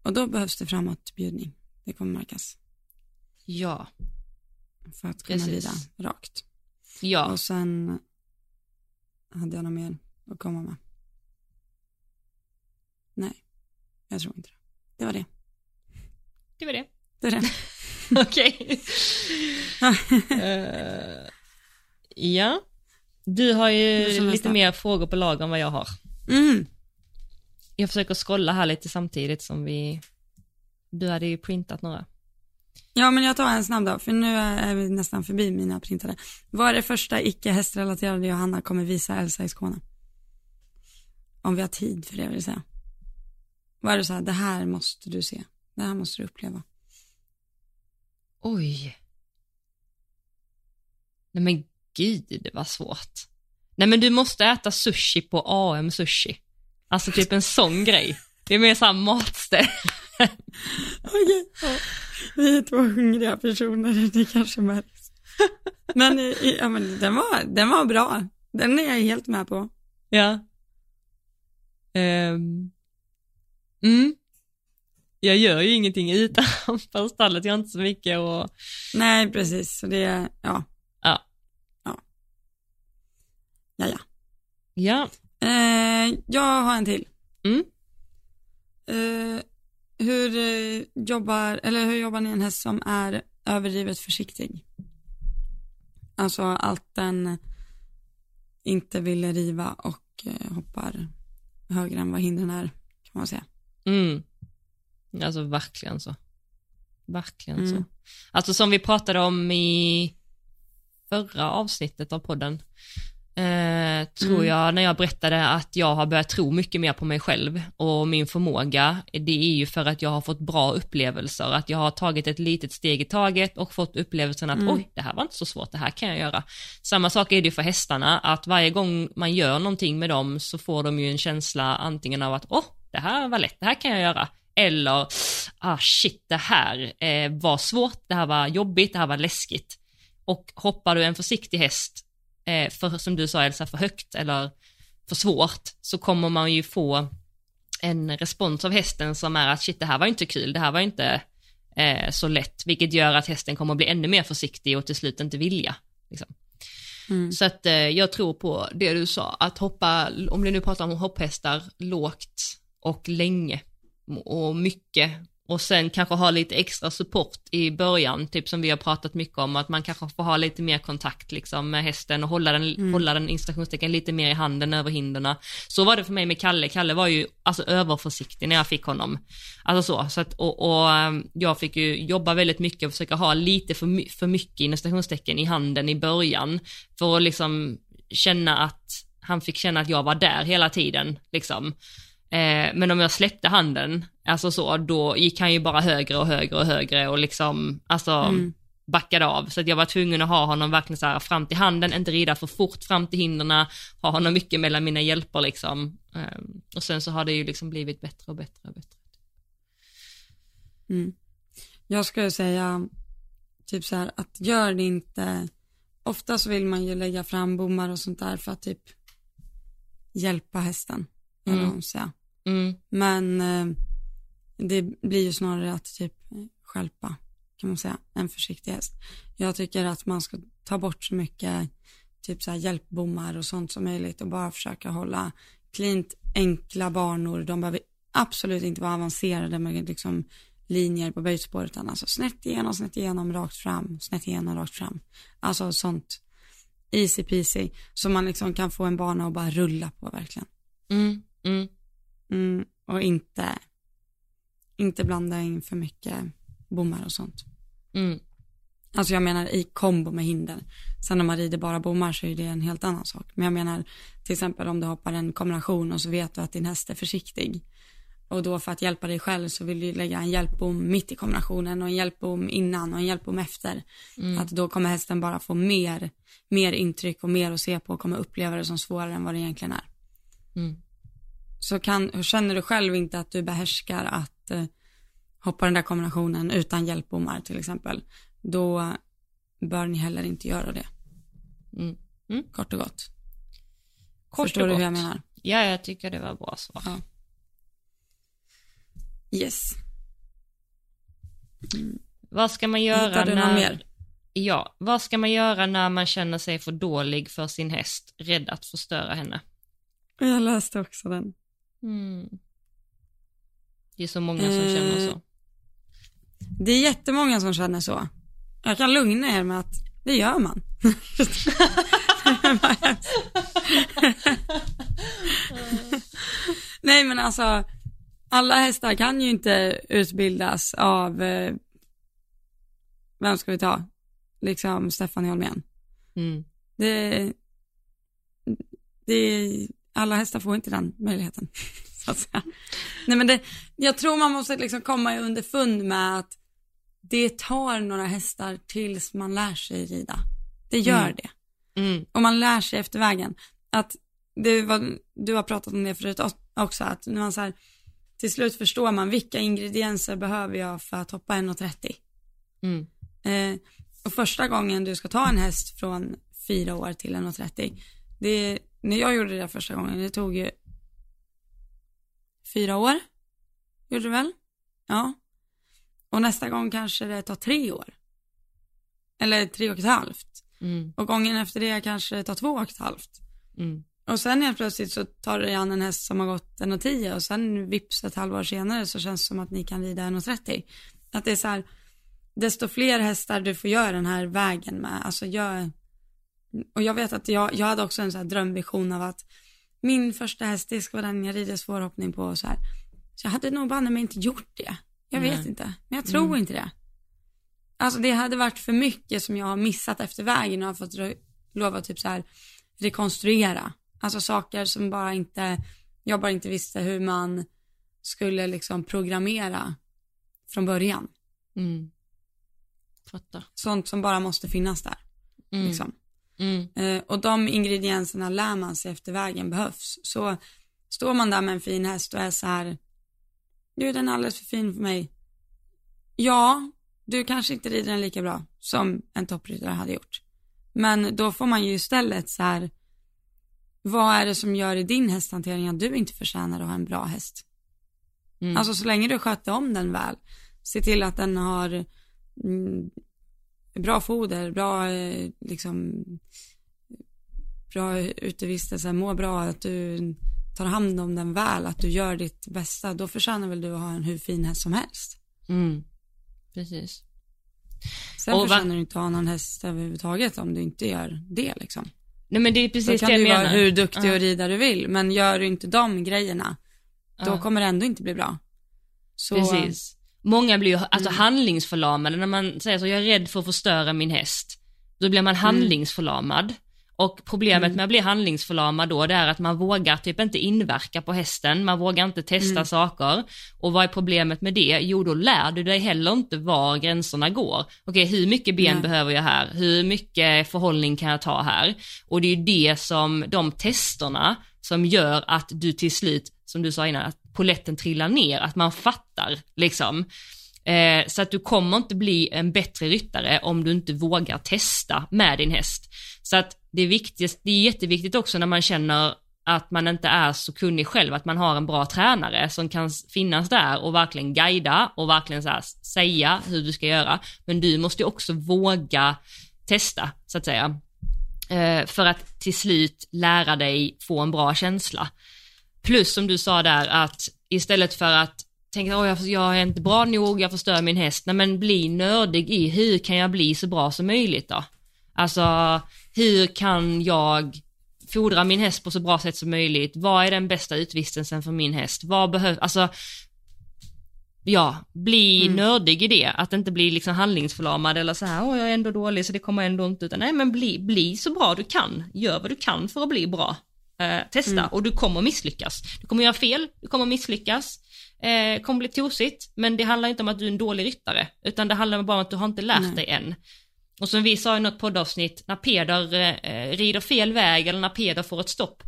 Och då behövs det framåtbjudning. Det kommer märkas. Ja, För att kunna Precis. rida rakt. ja, Och sen hade jag något mer att komma med. Nej, jag tror inte det. Det var det. det var det. Det är det. Okej. Eh, ja. Du har ju lite nästa. mer frågor på lag än vad jag har. Mm. Jag försöker scrolla här lite samtidigt som vi, du hade ju printat några. Ja men jag tar en snabb då, för nu är vi nästan förbi mina printade. Vad är det första icke hästrelaterade Johanna kommer visa Elsa i Skåne? Om vi har tid för det vill jag säga. Vad är det så här, det här måste du se, det här måste du uppleva. Oj. Nej men gud, det var svårt. Nej men du måste äta sushi på AM sushi. Alltså typ en sån grej. Det är mer såhär matställ. Okej, ja. vi är två hungriga personer, det kanske märks. Men, eh, ja, men den, var, den var bra, den är jag helt med på. Ja. Ehm. Mm. Jag gör ju ingenting utanför stallet, jag har inte så mycket och Nej precis, så det, ja. Ja. Ja. Ja, ja. ja. Eh, jag har en till. Mm. Eh, hur, eh, jobbar, eller hur jobbar ni en häst som är överdrivet försiktig? Alltså allt den inte vill riva och eh, hoppar högre än vad hindren är, kan man säga. Mm. Alltså verkligen så. Verkligen Mm. så. Alltså som vi pratade om i förra avsnittet av podden, eh, tror Mm. jag, när jag berättade att jag har börjat tro mycket mer på mig själv och min förmåga, det är ju för att jag har fått bra upplevelser, att jag har tagit ett litet steg i taget och fått upplevelsen att Mm. oj, det här var inte så svårt, det här kan jag göra. Samma sak är det ju för hästarna, att varje gång man gör någonting med dem så får de ju en känsla antingen av att åh, det här var lätt, det här kan jag göra. Eller, ah shit, det här eh, var svårt, det här var jobbigt, det här var läskigt. Och hoppar du en försiktig häst, eh, för, som du sa Elsa, för högt eller för svårt, så kommer man ju få en respons av hästen som är att shit, det här var inte kul, det här var inte eh, så lätt, vilket gör att hästen kommer bli ännu mer försiktig och till slut inte vilja. Liksom. Mm. Så att eh, jag tror på det du sa, att hoppa, om du nu pratar om hopphästar, lågt och länge och mycket och sen kanske ha lite extra support i början, typ som vi har pratat mycket om, att man kanske får ha lite mer kontakt liksom med hästen och hålla den, Mm. hålla den lite mer i handen över hindren. Så var det för mig med Kalle, Kalle var ju alltså överförsiktig när jag fick honom. Alltså så, så att, och, och ehm, jag fick ju jobba väldigt mycket och försöka ha lite för, my- för mycket installationstecken i handen i början, för att liksom känna att han fick känna att jag var där hela tiden, liksom. Eh, men om jag släppte handen, alltså så, då gick han ju bara högre och högre och högre och liksom, alltså Mm. backade av. Så att jag var tvungen att ha honom verkligen så här fram till handen, inte rida för fort fram till hindren, ha honom mycket mellan mina hjälper liksom. Eh, och sen så har det ju liksom blivit bättre och bättre och bättre. Mm. Jag skulle säga typ så här att gör det inte, ofta så vill man ju lägga fram bommar och sånt där för att typ hjälpa hästen, Mm. Mm, Men eh, det blir ju snarare att typ skälpa, kan man säga, en försiktig häst. Jag tycker att man ska ta bort så mycket typ så här hjälpbommar och sånt som möjligt och bara försöka hålla cleant, enkla banor. De behöver absolut inte vara avancerade med liksom linjer på böjspår utan alltså snett igenom, snett igenom, rakt fram, snett igenom, rakt fram. Alltså sånt easy peasy så man liksom kan få en bana att bara rulla på verkligen. mm, mm, Mm, och inte, inte blanda in för mycket bommar och sånt. mm, Alltså jag menar i kombo med hinder. Sen om man rider bara bommar så är det en helt annan sak. Men jag menar till exempel om du hoppar en kombination och så vet du att din häst är försiktig. Och då för att hjälpa dig själv så vill du lägga en hjälpbom mitt i kombinationen och en hjälpbom innan och en hjälpbom efter. mm, Att då kommer hästen bara få mer, mer intryck och mer att se på och kommer uppleva det som svårare än vad det egentligen är. mm, så kan, känner du själv inte att du behärskar att eh, hoppa den där kombinationen utan hjälpbommar till exempel, då bör ni heller inte göra det, mm. kort och gott. Kort Förstår och du hur jag gott. menar? Ja, jag tycker det var bra svar. Ja. Yes. Vad ska man göra Hittar du när... någon mer? Ja, vad ska man göra när man känner sig för dålig för sin häst, rädd att förstöra henne? Jag läste också den. Mm. Det är så många som känner Eh, så. Det är jättemånga som känner så. Jag kan lugna er med att det gör man. Nej men alltså, alla hästar kan ju inte utbildas av, eh, vem ska vi ta? Liksom Stefan Holmén. Mm. Det, det, alla hästar får inte den möjligheten. Nej men det, jag tror man måste liksom komma underfund med att det tar några hästar tills man lär sig rida. Det gör Mm. det. Mm. Och man lär sig efter vägen. Att det var, du har pratat om det förut också, att när man så här, till slut förstår man vilka ingredienser behöver jag för att hoppa 1,30. Mm. Eh, och första gången du ska ta en häst från fyra år till 1,30, det, när jag gjorde det första gången, det tog ju fyra år, gjorde det väl? Ja. Och nästa gång kanske det tar tre år. Eller tre och ett halvt. Mm. Och gången efter det kanske det tar två och ett halvt. Mm. Och sen helt plötsligt så tar du an en häst som har gått 1,10 och sen vips ett halvår senare så känns det som att ni kan rida 1,30. Att det är så här, desto fler hästar du får göra den här vägen med, alltså jag, och jag vet att jag, jag hade också en så här drömvision av att min första häst, det ska vara den jag rider svårhoppning på och så här. Så jag hade nog banne mig inte gjort det. Jag vet Nej. inte, men jag tror inte det. Alltså det hade varit för mycket som jag har missat efter vägen och har fått rö- lov att typ så här rekonstruera. Alltså saker som bara inte, jag bara inte visste hur man skulle liksom programmera från början. Mm. Fattar. Sånt som bara måste finnas där. Mm. Liksom. Mm. Eh, och de ingredienserna lär man sig efter vägen behövs. Så står man där med en fin häst och är så här, den är alldeles för fin för mig. Ja, du kanske inte rider den lika bra som en toppryttare hade gjort. Men då får man ju istället så här, vad är det som gör i din hästhantering att du inte förtjänar att ha en bra häst? Mm. Alltså så länge du sköter om den väl, se till att den har mm, bra foder, bra eh, liksom bra utevistelse, mår bra, att du tar hand om den väl, att du gör ditt bästa, då förtjänar väl du att ha en hur fin häst som helst. Mm. Precis. Sen Och va- förtjänar du inte att ha någon häst överhuvudtaget om du inte gör det liksom. Nej men det är Då precis kan det du jag ju vara menar. hur duktig och rida du vill, men gör du inte de grejerna, då Ja. kommer det ändå inte bli bra. Så, Precis. Många blir ju alltså Mm. handlingsförlamade när man säger så, jag är rädd för att förstöra min häst. Då blir man handlingsförlamad. Och problemet Mm. med att bli handlingsförlamad då, det är att man vågar typ inte inverka på hästen, man vågar inte testa Mm. saker. Och vad är problemet med det? Jo, då lär du dig heller inte var gränserna går. Okej, hur mycket ben Nej. behöver jag här? Hur mycket förhållning kan jag ta här? Och det är ju det som, de testerna, som gör att du till slut, som du sa innan, att poletten trillar ner, att man fattar liksom. Eh, så att du kommer inte bli en bättre ryttare om du inte vågar testa med din häst. Så att det är, viktigt, det är jätteviktigt också när man känner att man inte är så kunnig själv, att man har en bra tränare som kan finnas där och verkligen guida och verkligen så här säga hur du ska göra. Men du måste också våga testa, så att säga. Eh, för att till slut lära dig få en bra känsla. Plus som du sa där att istället för att tänka att jag, jag är inte bra nog, jag förstör min häst. Nej men bli nördig i hur kan jag bli så bra som möjligt då? Alltså hur kan jag fodra min häst på så bra sätt som möjligt? Vad är den bästa utvistelsen för min häst? Vad behövs, alltså Ja, bli Mm. nördig i det, att inte bli liksom handlingsförlamad eller så här, åh jag är ändå dålig så det kommer ändå inte, utan nej men bli, bli så bra du kan, gör vad du kan för att bli bra. Eh, testa Mm. och du kommer misslyckas. Du kommer göra fel, du kommer misslyckas, eh, kommer bli tosigt, men det handlar inte om att du är en dålig ryttare, utan det handlar bara om att du har inte lärt Nej. dig än. Och som vi sa i något poddavsnitt, när Peder eh, rider fel väg eller när Peder får ett stopp,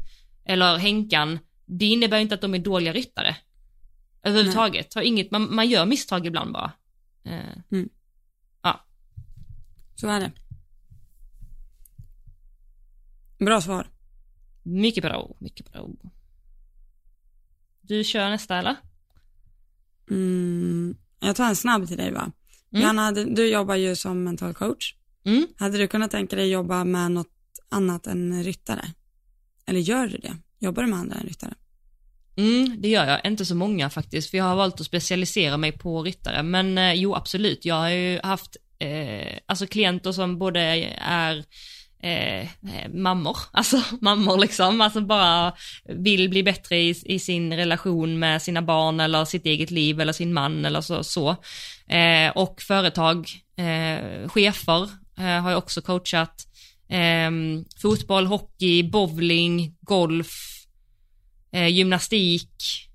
eller Henkan, det innebär inte att de är dåliga ryttare. Överhuvudtaget, har inget, man, man gör misstag ibland bara. Eh, så är det. Bra svar. Mycket bra, mycket bra. Du kör nästa eller? Mm, jag tar en snabb till dig va. Mm. Johanna, du jobbar ju som mental coach. Mm. Hade du kunnat tänka dig jobba med något annat än ryttare? Eller gör du det? Jobbar du med andra än ryttare? Mm, det gör jag, inte så många faktiskt, för jag har valt att specialisera mig på ryttare, men eh, jo absolut, jag har ju haft eh, alltså klienter som både är Eh, eh, mammor, alltså mammor liksom, alltså bara vill bli bättre i, i, sin relation med sina barn eller sitt eget liv eller sin man eller så. så. Eh, och företag, eh, chefer eh, har jag också coachat, eh, fotboll, hockey, bowling, golf, eh, gymnastik,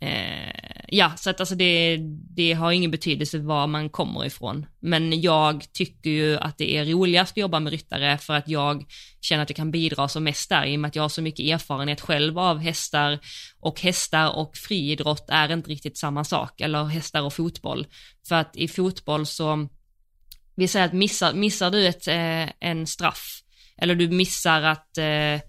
eh, ja, så att alltså det, det har ingen betydelse var man kommer ifrån. Men jag tycker ju att det är roligast att jobba med ryttare för att jag känner att jag kan bidra som mest där i och med att jag har så mycket erfarenhet själv av hästar och hästar och friidrott är inte riktigt samma sak, eller hästar och fotboll. För att i fotboll så, vi säger att missar, missar du ett, eh, en straff, eller du missar att eh,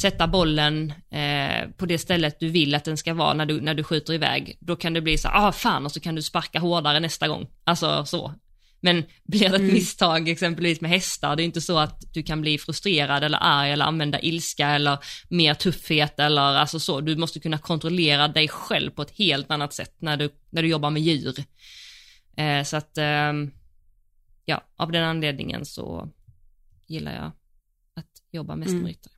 sätta bollen eh, på det stället du vill att den ska vara när du, när du skjuter iväg, då kan det bli så ah fan och så kan du sparka hårdare nästa gång. Alltså så. Men blir det ett mm. misstag exempelvis med hästar, det är inte så att du kan bli frustrerad eller arg eller använda ilska eller mer tuffhet eller alltså så. Du måste kunna kontrollera dig själv på ett helt annat sätt när du, när du jobbar med djur. Eh, så att, eh, ja, av den anledningen så gillar jag att jobba mest med mm. ryttare.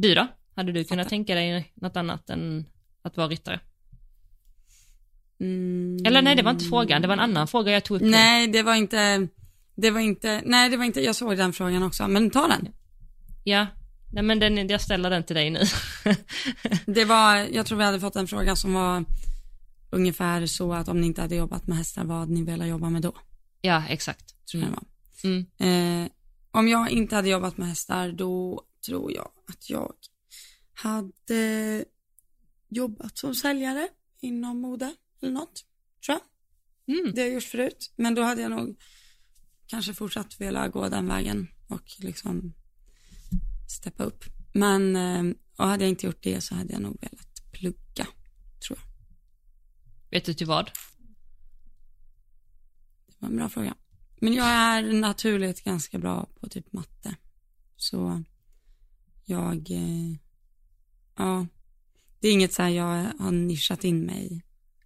Du då? Hade du kunnat tänka dig något annat än att vara ryttare? Mm. Eller nej, det var inte frågan, det var en annan fråga jag tog upp. Nej, det var inte, det var inte, nej det var inte, jag såg den frågan också, men ta den. Ja, nej men den, jag ställer den till dig nu. det var, jag tror vi hade fått en fråga som var ungefär så att om ni inte hade jobbat med hästar, vad hade ni velat jobba med då? Ja, exakt. Tror jag det var. Mm. Eh, om jag inte hade jobbat med hästar, då tror jag att jag hade jobbat som säljare inom mode eller något, tror jag. Mm. Det har jag gjort förut, men då hade jag nog kanske fortsatt vilja gå den vägen och liksom steppa upp. Men, eh, och hade jag inte gjort det så hade jag nog velat plugga, tror jag. Vet du till vad? Det var en bra fråga. Men jag är naturligt ganska bra på typ matte. Så jag, eh, ja, det är inget så här jag har nischat in mig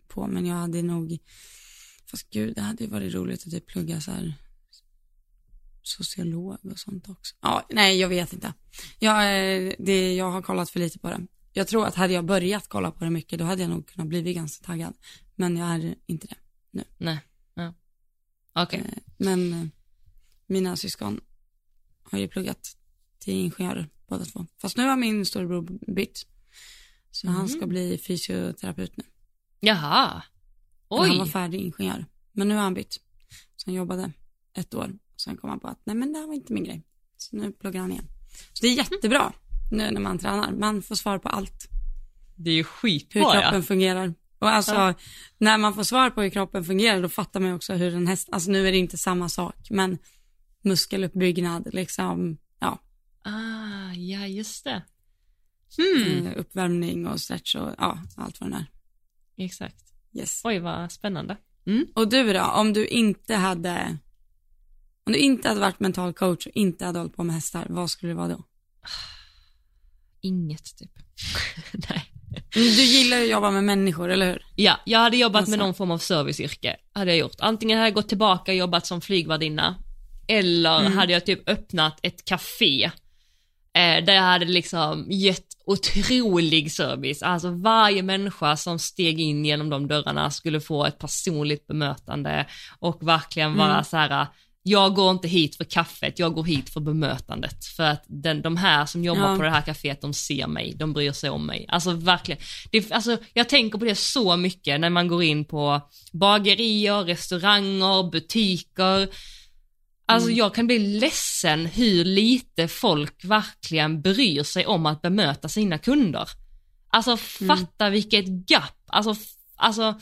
på, men jag hade nog, fast gud, det hade ju varit roligt att typ plugga så här sociolog och sånt också. Ja, nej, jag vet inte. Jag, eh, det, jag har kollat för lite på det. Jag tror att hade jag börjat kolla på det mycket, då hade jag nog kunnat bli ganska taggad. Men jag är inte det nu. Nej, ja. Okej. Okay. Eh, men mina syskon har ju pluggat till ingenjörer båda två. Fast nu har min storebror bytt. Så mm. han ska bli fysioterapeut nu. Jaha. Oj. Han var färdig ingenjör. Men nu har han bytt. Så han jobbade ett år. Sen kom han på att nej men det här var inte min grej. Så nu pluggar han igen. Så det är jättebra nu när man tränar. Man får svar på allt. Det är ju skitbra Hur kroppen ja. fungerar. Och alltså ja. när man får svar på hur kroppen fungerar då fattar man ju också hur en häst, alltså nu är det inte samma sak men muskeluppbyggnad liksom. Ah, ja just det. Hmm. Eh, uppvärmning och stretch och ja, allt vad det är. Exakt. Yes. Oj vad spännande. Mm. Och du då, om du inte hade, om du inte hade varit mental coach och inte hade hållit på med hästar, vad skulle det vara då? Inget typ. Nej. Du gillar ju att jobba med människor, eller hur? Ja, jag hade jobbat alltså. med någon form av serviceyrke, hade jag gjort. Antingen hade jag gått tillbaka och jobbat som flygvärdinna, eller mm. hade jag typ öppnat ett café Eh, där jag hade liksom gett otrolig service, alltså varje människa som steg in genom de dörrarna skulle få ett personligt bemötande och verkligen vara mm. så här jag går inte hit för kaffet, jag går hit för bemötandet. För att den, de här som jobbar ja. på det här kaféet, de ser mig, de bryr sig om mig. Alltså verkligen, det, alltså, jag tänker på det så mycket när man går in på bagerier, restauranger, butiker, Alltså mm. jag kan bli ledsen hur lite folk verkligen bryr sig om att bemöta sina kunder. Alltså mm. fatta mm. vilket gap, alltså, alltså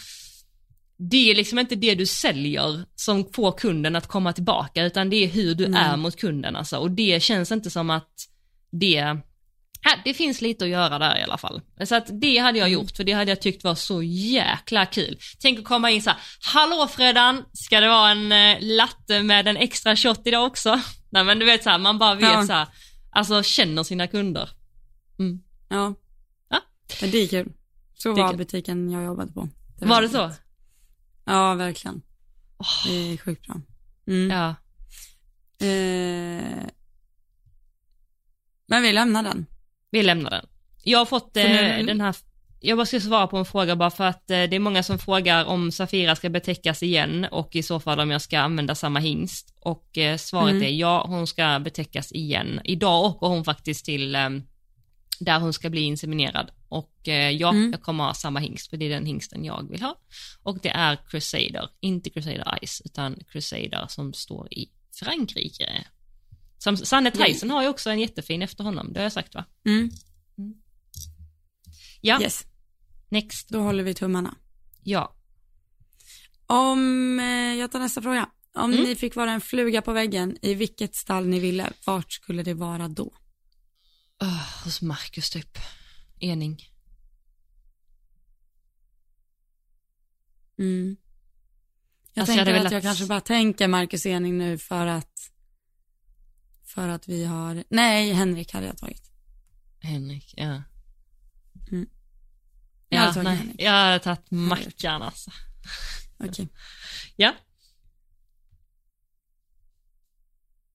det är liksom inte det du säljer som får kunden att komma tillbaka utan det är hur du mm. är mot kunden alltså och det känns inte som att det det finns lite att göra där i alla fall. Så att det hade jag mm. gjort för det hade jag tyckt var så jäkla kul. Tänk att komma in så här, hallå Fredan, ska det vara en eh, latte med en extra shot idag också? Nej men du vet så här, man bara vet ja. så här, alltså känner sina kunder. Mm. Ja. ja. Men det är kul. Så var butiken jag jobbade på. Det var, var det så? Ja, verkligen. Oh. Det är sjukt bra. Mm. Ja. Eh, Men vi lämnar den. Vi lämnar den. Jag har fått eh, nu- den här, jag bara ska svara på en fråga bara för att eh, det är många som frågar om Safira ska betäckas igen och i så fall om jag ska använda samma hingst. Och eh, svaret Mm. är ja, hon ska betäckas igen. Idag åker hon faktiskt till eh, där hon ska bli inseminerad. Och eh, ja, Mm. jag kommer ha samma hingst för det är den hingsten jag vill ha. Och det är Crusader, inte Crusader Ice, utan Crusader som står i Frankrike. Som Sanne Tyson har ju också en jättefin efter honom, det har jag sagt va? Mm. Ja, Yes, next. då håller vi tummarna. Ja. Om, eh, jag tar nästa fråga. Om Mm. ni fick vara en fluga på väggen i vilket stall ni ville, vart skulle det vara då? Oh, hos Marcus typ. Ening. Mm. Jag Alltså, jag tänker att velat- jag kanske bara tänker Marcus Ening nu för att, för att vi har, nej Henrik hade jag tagit. Henrik, ja. Mm. Jag hade Ja, tagit nej, Henrik. jag hade tagit Mackan alltså. Okej. Ja.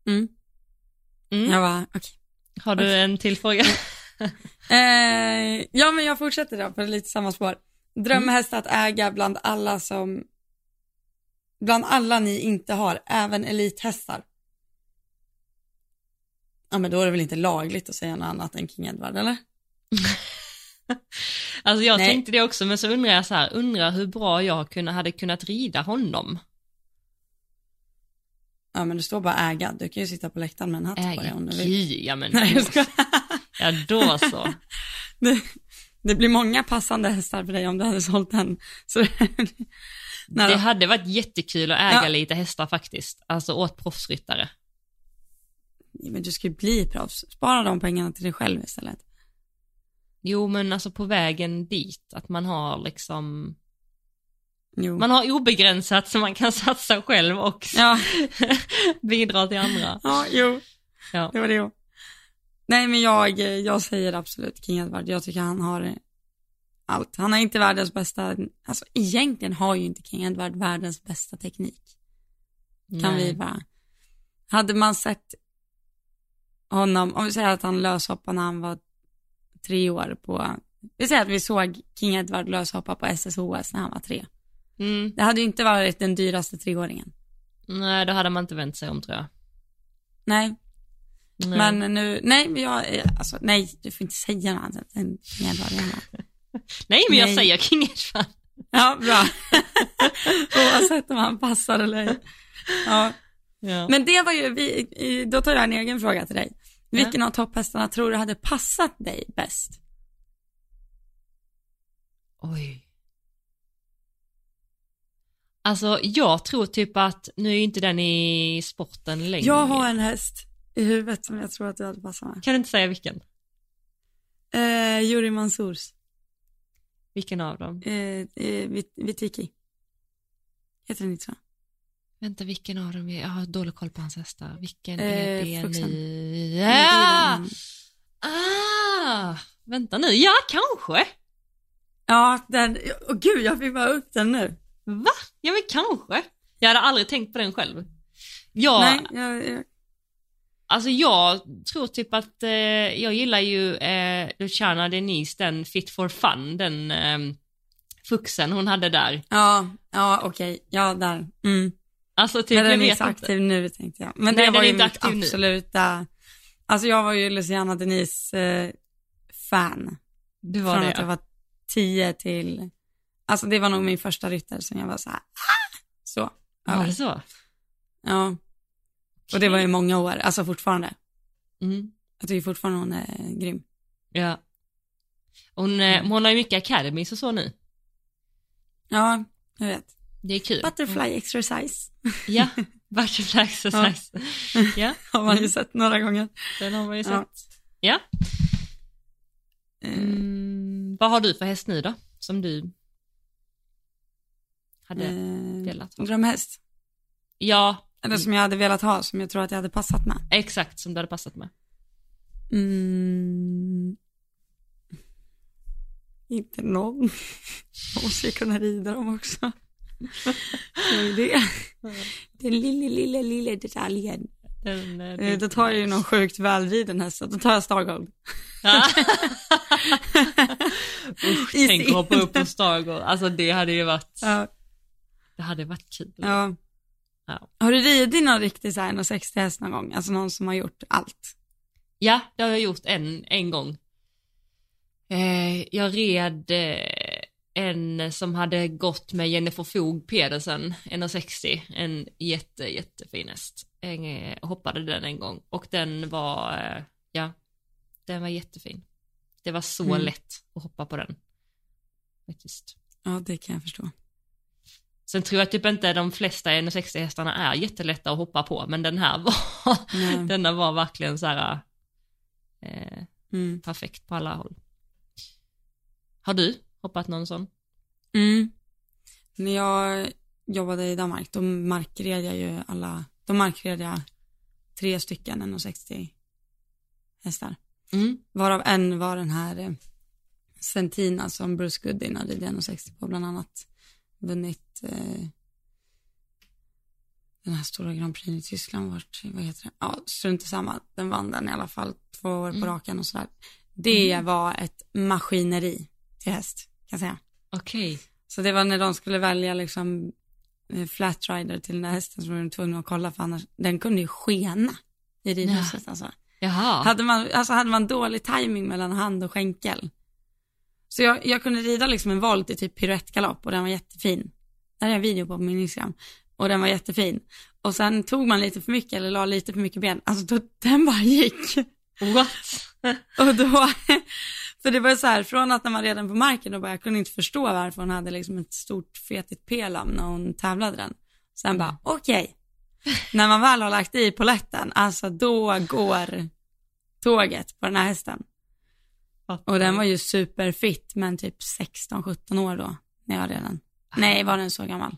Mm. Mm. Jag var, okej. Har du en till fråga? Eh, ja men jag fortsätter då på lite samma spår. Drömhäst att äga bland alla som, bland alla ni inte har, även elithästar. Ja men då är det väl inte lagligt att säga något annat än King Edward eller? Alltså jag Nej. tänkte det också, men så undrar jag så här, undrar hur bra jag kunna, hade kunnat rida honom. Ja men det står bara äga, du kan ju sitta på läktaren med en hatt på dig om du vill. Ja men Nej, jag ska... ja då så. det, det blir många passande hästar för dig om du hade sålt den. Så, Det hade varit jättekul att äga Ja. lite hästar faktiskt, alltså åt proffsryttare. Men du ska ju bli proffs, spara de pengarna till dig själv istället. Jo men alltså på vägen dit, att man har liksom, Jo. man har obegränsat så man kan satsa själv och Ja, bidra till andra. ja, jo. Ja. Det var det. jo. Nej, men jag, jag säger absolut King Edward. Jag tycker han har allt. Han är inte världens bästa, alltså egentligen har ju inte King Edward världens bästa teknik. Kan Nej. vi bara. Hade man sett honom, om vi säger att han löshoppade när han var tre år på, vi säger att vi såg King Edward löshoppa på SSOS när han var tre. Mm. Det hade ju inte varit den dyraste treåringen. Nej, då hade man inte vänt sig om tror jag. Nej, Nej. men nu, nej, jag, alltså nej, du får inte säga något annat än King Edward. Nej, men jag Nej. säger King Edward. Ja, bra. Oavsett om han passar eller ej. Ja. Ja. Men det var ju, vi, då tar jag en egen fråga till dig. Vilken av topphästarna tror du hade passat dig bäst? Oj. Alltså, jag tror typ att, nu är ju inte den i sporten längre. Jag har en häst i huvudet som jag tror att du hade passat med. Kan du inte säga vilken? Eh, Yuri Mansours, Vilken av dem? eh, eh, Vit- Vitiki. Heter den inte så? Vänta, vilken av dem är, jag har dålig koll på hans hästar. Vilken Eh, är det? Det är Ja! Ah! Vänta nu, ja kanske. Ja, den, åh gud jag fick bara upp den nu. Va? Ja men kanske. Jag hade aldrig tänkt på den själv. Ja, Nej, jag, jag, alltså jag tror typ att eh, jag gillar ju eh, Luciana Denise, den Fit for Fun, den eh, fuxen hon hade där. ja, ja okej, ja där. Mm. Alltså typ, Men jag den är vet inte inte. aktiv nu tänkte jag. Men Nej, det var ju mitt aktiv nu. absoluta, alltså jag var ju Luciana Denise eh, fan. Det var Från det att jag ja. var tio till, alltså det var nog min första ryttare som jag var så här, ah! så. Var det så? Ja. Och det var ju många år, alltså fortfarande. Mm. Jag tycker fortfarande hon är grym. Ja. Hon, eh, hon har ju mycket academies och så nu. Ja, jag vet. Det är kul. Butterfly exercise Ja, butterfly exercise. Ja, har man ju Mm. sett några gånger. den har man ju Ja. sett. Ja. Eh, Mm, vad har du för häst nu då? Som du hade eh, velat ha? drömhäst. Ja, Eller som jag hade velat ha, som jag tror att jag hade passat med. exakt som du hade passat med. Mm. Inte någon. Jag måste ju kunna rida dem också. Det. Den lilla, lilla, lilla detaljen. Den, eh, Eh, det- Då tar jag ju någon sjukt välriden häst, då tar jag Stargold. Usch, tänk att hoppa upp på Stargård. Alltså det hade ju varit, Ja, det hade varit kul. ja. Ja. Har du ridit någon riktig så här 160 häst någon gång? Alltså någon som har gjort allt? Ja, det har jag gjort en, en gång. Eh, jag red eh, en som hade gått med Jennifer Fog Pedersen, 1,60. En jätte, jättefin häst. En, eh, hoppade den en gång och den var, eh, ja, den var jättefin. Det var så Mm. lätt att hoppa på den. Faktiskt. Ja, det kan jag förstå. Sen tror jag typ inte de flesta 1,60 hästarna är jättelätta att hoppa på, men den här var, denna var verkligen så här eh, Mm. perfekt på alla håll. Har du hoppat någon sån? Mm. När jag jobbade i Danmark, då markred jag ju alla, då markred jag tre stycken 160 hästar. Mm. Varav en var den här eh, Sentina som Bruce Goodin hade ridit 160 på bland annat. Vunnit eh, den här stora Grand Prix i Tyskland, vart, vad heter det? Ja, strunt i samma. Den vann den i alla fall två år på Mm. raken och sådär. Det Mm. var ett maskineri till häst, kan jag säga. Okej. Så det var när de skulle välja liksom eh, flatrider till den där hästen var de tvungna att kolla för annars, den kunde ju skena i ridhuset alltså. Jaha. Hade man, alltså hade man dålig timing mellan hand och skänkel. Så jag, jag kunde rida liksom en volt i typ piruettgalopp och den var jättefin. Där jag en video på på min Instagram. Och den var jättefin. Och sen tog man lite för mycket eller la lite för mycket ben. Alltså då, den bara gick. What? Och då, för det var så här, från att när man redan på marken och bara, jag kunde inte förstå varför hon hade liksom ett stort fetigt pelam när hon tävlade den. Sen bara, okej. När man väl har lagt i poletten, alltså då går tåget på den här hästen. Och den var ju superfit, men typ 16-17 år då, när jag red den. Nej, var den så gammal?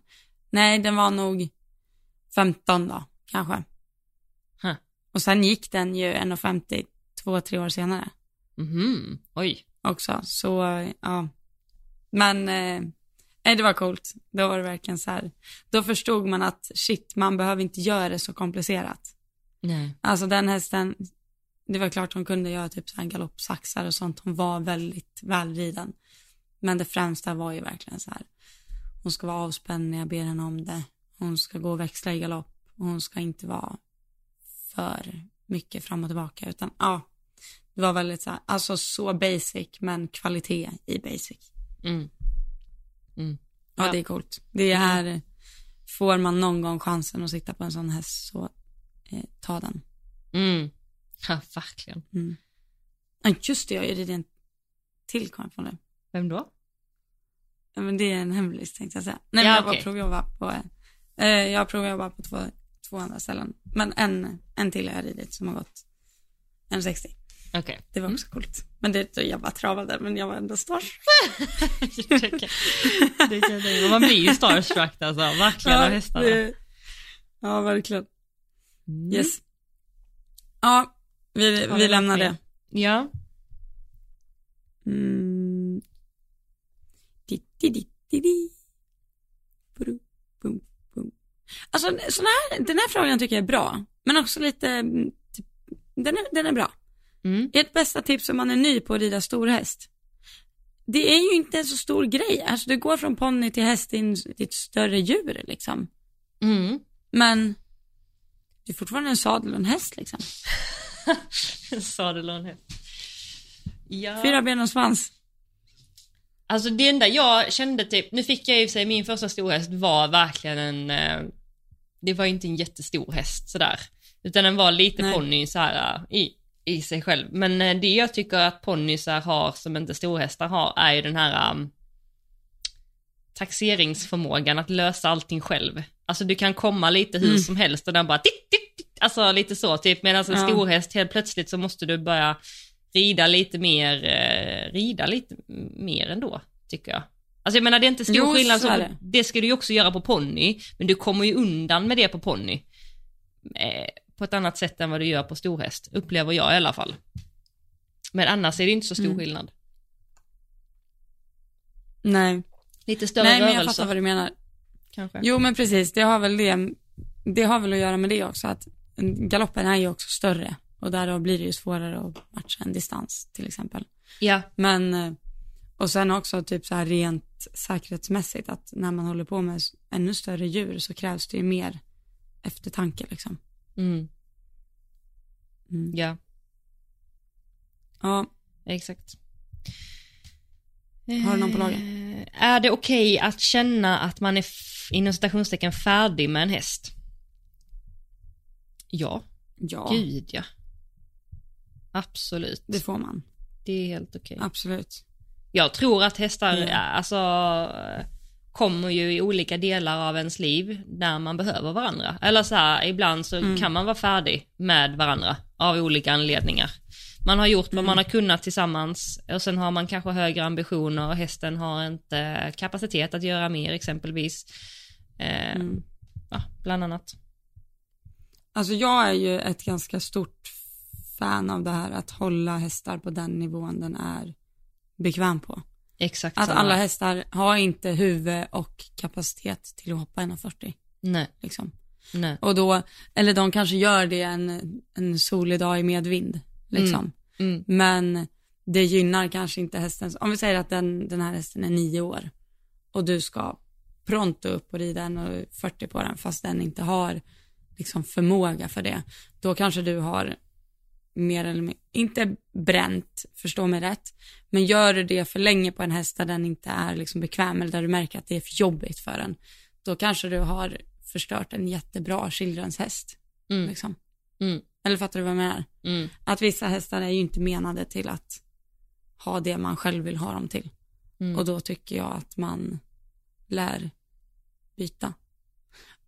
Nej, den var nog 15 då, kanske. Huh. Och sen gick den ju 1,50 två, tre år senare Mhm. Oj. också. Så ja, men eh, nej, det var coolt. Då var det verkligen så här. Då förstod man att shit, man behöver inte göra det så komplicerat. Nej. Alltså den hästen, det var klart hon kunde göra typ så här galoppsaxar och sånt. Hon var väldigt välriden. Men det främsta var ju verkligen så här. Hon ska vara avspänd när jag ber henne om det. Hon ska gå och växla i galopp. Hon ska inte vara för mycket fram och tillbaka. Utan ja, det var väldigt så här, alltså så basic men kvalitet i basic. Mm. Mm. Ja, Ja. det är coolt. Det är, får man någon gång chansen att sitta på en sån häst så eh, ta den. Mm. Ja, verkligen. Mm. Ja, just det, jag gjorde en till kom jag på det. Vem då? Ja, men det är en hemlis tänkte jag säga. Nej, Ja, men jag bara okej. provjobba på, eh, jag har provjobbat på två, två andra ställen. Men en, en till har jag ridit som har gått 1,60. Okej. Det var också coolt. Men det, jag bara travade, men jag var ändå starstruck. Det kan- jag. Man blir ju starstruck alltså, verkligen av hästarna. det- ja, verkligen. Mm. Yes. Ja, vi, vi lämnar det. Ja. Mm. Alltså sån här, den här frågan tycker jag är bra, men också lite, mm, typ, den, är, den är bra. Mm. Ett bästa tips om man är ny på att rida stor häst. Det är ju inte en så stor grej, alltså du går från ponny till häst till en- ett större djur liksom. Mm. Men det är fortfarande en sadel och en häst liksom. Sadel och en häst. Ja. Fyra ben och svans. Alltså det enda jag kände typ, nu fick jag i sig min första storhäst var verkligen en, eh, det var inte en jättestor häst sådär. Utan den var lite ponny så här eh, i, i sig själv. Men eh, det jag tycker att ponnysar har som inte storhästar har är ju den här um, taxeringsförmågan att lösa allting själv. Alltså du kan komma lite hur Mm. som helst och den bara titt, titt, titt, alltså lite så typ. Medan en Ja. storhäst helt plötsligt så måste du börja rida lite mer, eh, rida lite mer ändå, tycker jag. Alltså jag menar det är inte stor Jo, skillnad, så så det. det ska du ju också göra på ponny, men du kommer ju undan med det på ponny. Eh, på ett annat sätt än vad du gör på storhäst, upplever jag i alla fall. Men annars är det inte så stor Mm. skillnad. Nej, Lite större Nej men jag rörelser fattar vad du menar. kanske. Jo men precis, det har väl det, det har väl att göra med det också att galoppen är ju också större och där blir det ju svårare att matcha en distans till exempel. Ja, Men, eh, och sen också typ så här rent säkerhetsmässigt att när man håller på med ännu större djur så krävs det ju mer eftertanke liksom. Mm. Mm. ja, Ja, exakt. Har du någon på lager? Eh, Är det okej att känna att man är inom citationstecken färdig med en häst? Ja, ja gud ja. Absolut. det får man. Det är helt okej. Absolut. Jag tror att hästar, ja, alltså, kommer ju i olika delar av ens liv när man behöver varandra. Eller så här, ibland så Mm. kan man vara färdig med varandra av olika anledningar. Man har gjort vad Mm. man har kunnat tillsammans och sen har man kanske högre ambitioner och hästen har inte kapacitet att göra mer exempelvis. Eh, Mm. ja, bland annat. Alltså jag är ju ett ganska stort fan av det här att hålla hästar på den nivån den är bekväm på. Exakt Att samma. alla hästar har inte huvud och kapacitet till att hoppa 1,40 Nej, liksom. nej. Och då, eller de kanske gör det en, en solig dag i medvind liksom. Mm, Men det gynnar kanske inte hästen. Om vi säger att den, den här hästen är nio år och du ska pronto upp och rida en och 40 på den fast den inte har liksom förmåga för det. Då kanske du har mer eller mindre, inte bränt, förstå mig rätt, men gör du det för länge på en häst där den inte är liksom bekväm eller där du märker att det är för jobbigt för den, då kanske du har förstört en jättebra children's-häst. mm, Liksom. mm, Eller fattar du vad jag menar? mm, Att vissa hästar är ju inte menade till att ha det man själv vill ha dem till. mm. Och då tycker jag att man lär byta.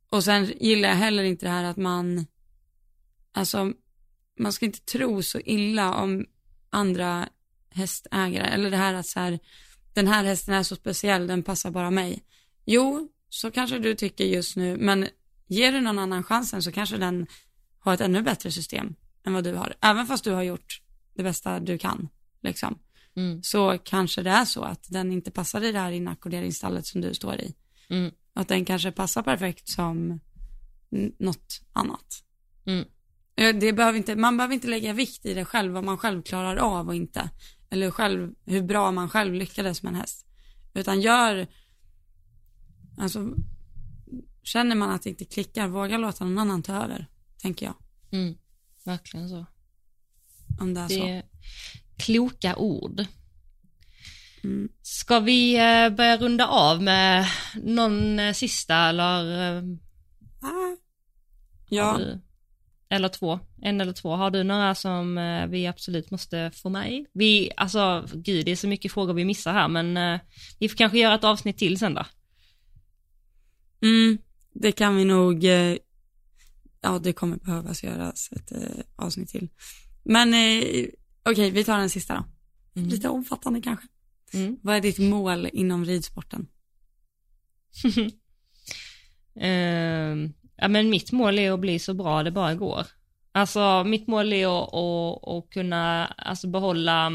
Och sen gillar jag heller inte det här att man, alltså, man ska inte tro så illa om andra hästägare. Eller det här att så här, den här hästen är så speciell, den passar bara mig. Jo, så kanske du tycker just nu, men ger du någon annan chansen så kanske den har ett ännu bättre system än vad du har. Även fast du har gjort det bästa du kan, liksom mm, så kanske det är så att den inte passar i det här inackorderingsstallet som du står i. mm, Att den kanske passar perfekt som något annat. mm. Eh, Det behöver inte, man behöver inte lägga vikt i det själv, vad man själv klarar av och inte. Eller själv, hur bra man själv lyckades med en häst. Utan gör, alltså, känner man att det inte klickar, våga låta någon annan ta över, tänker jag. Mm. Verkligen så. Om det är Det så. är kloka ord. Mm. Ska vi eh, börja runda av med någon eh, sista eller, Ah. Ja, du, eller två? En eller två. Har du några som eh, vi absolut måste få med i? Vi, alltså gud det är så mycket frågor vi missar här men eh, vi får kanske göra ett avsnitt till sen då. Mm, det kan vi nog, eh, ja det kommer behövas göras ett avsnitt till. Men okej, vi tar den sista då. Mm. Lite omfattande kanske. Mm. Vad är ditt mål inom ridsporten? Ehm, ja men mitt mål är att bli så bra det bara går. Alltså mitt mål är att, att, att kunna alltså behålla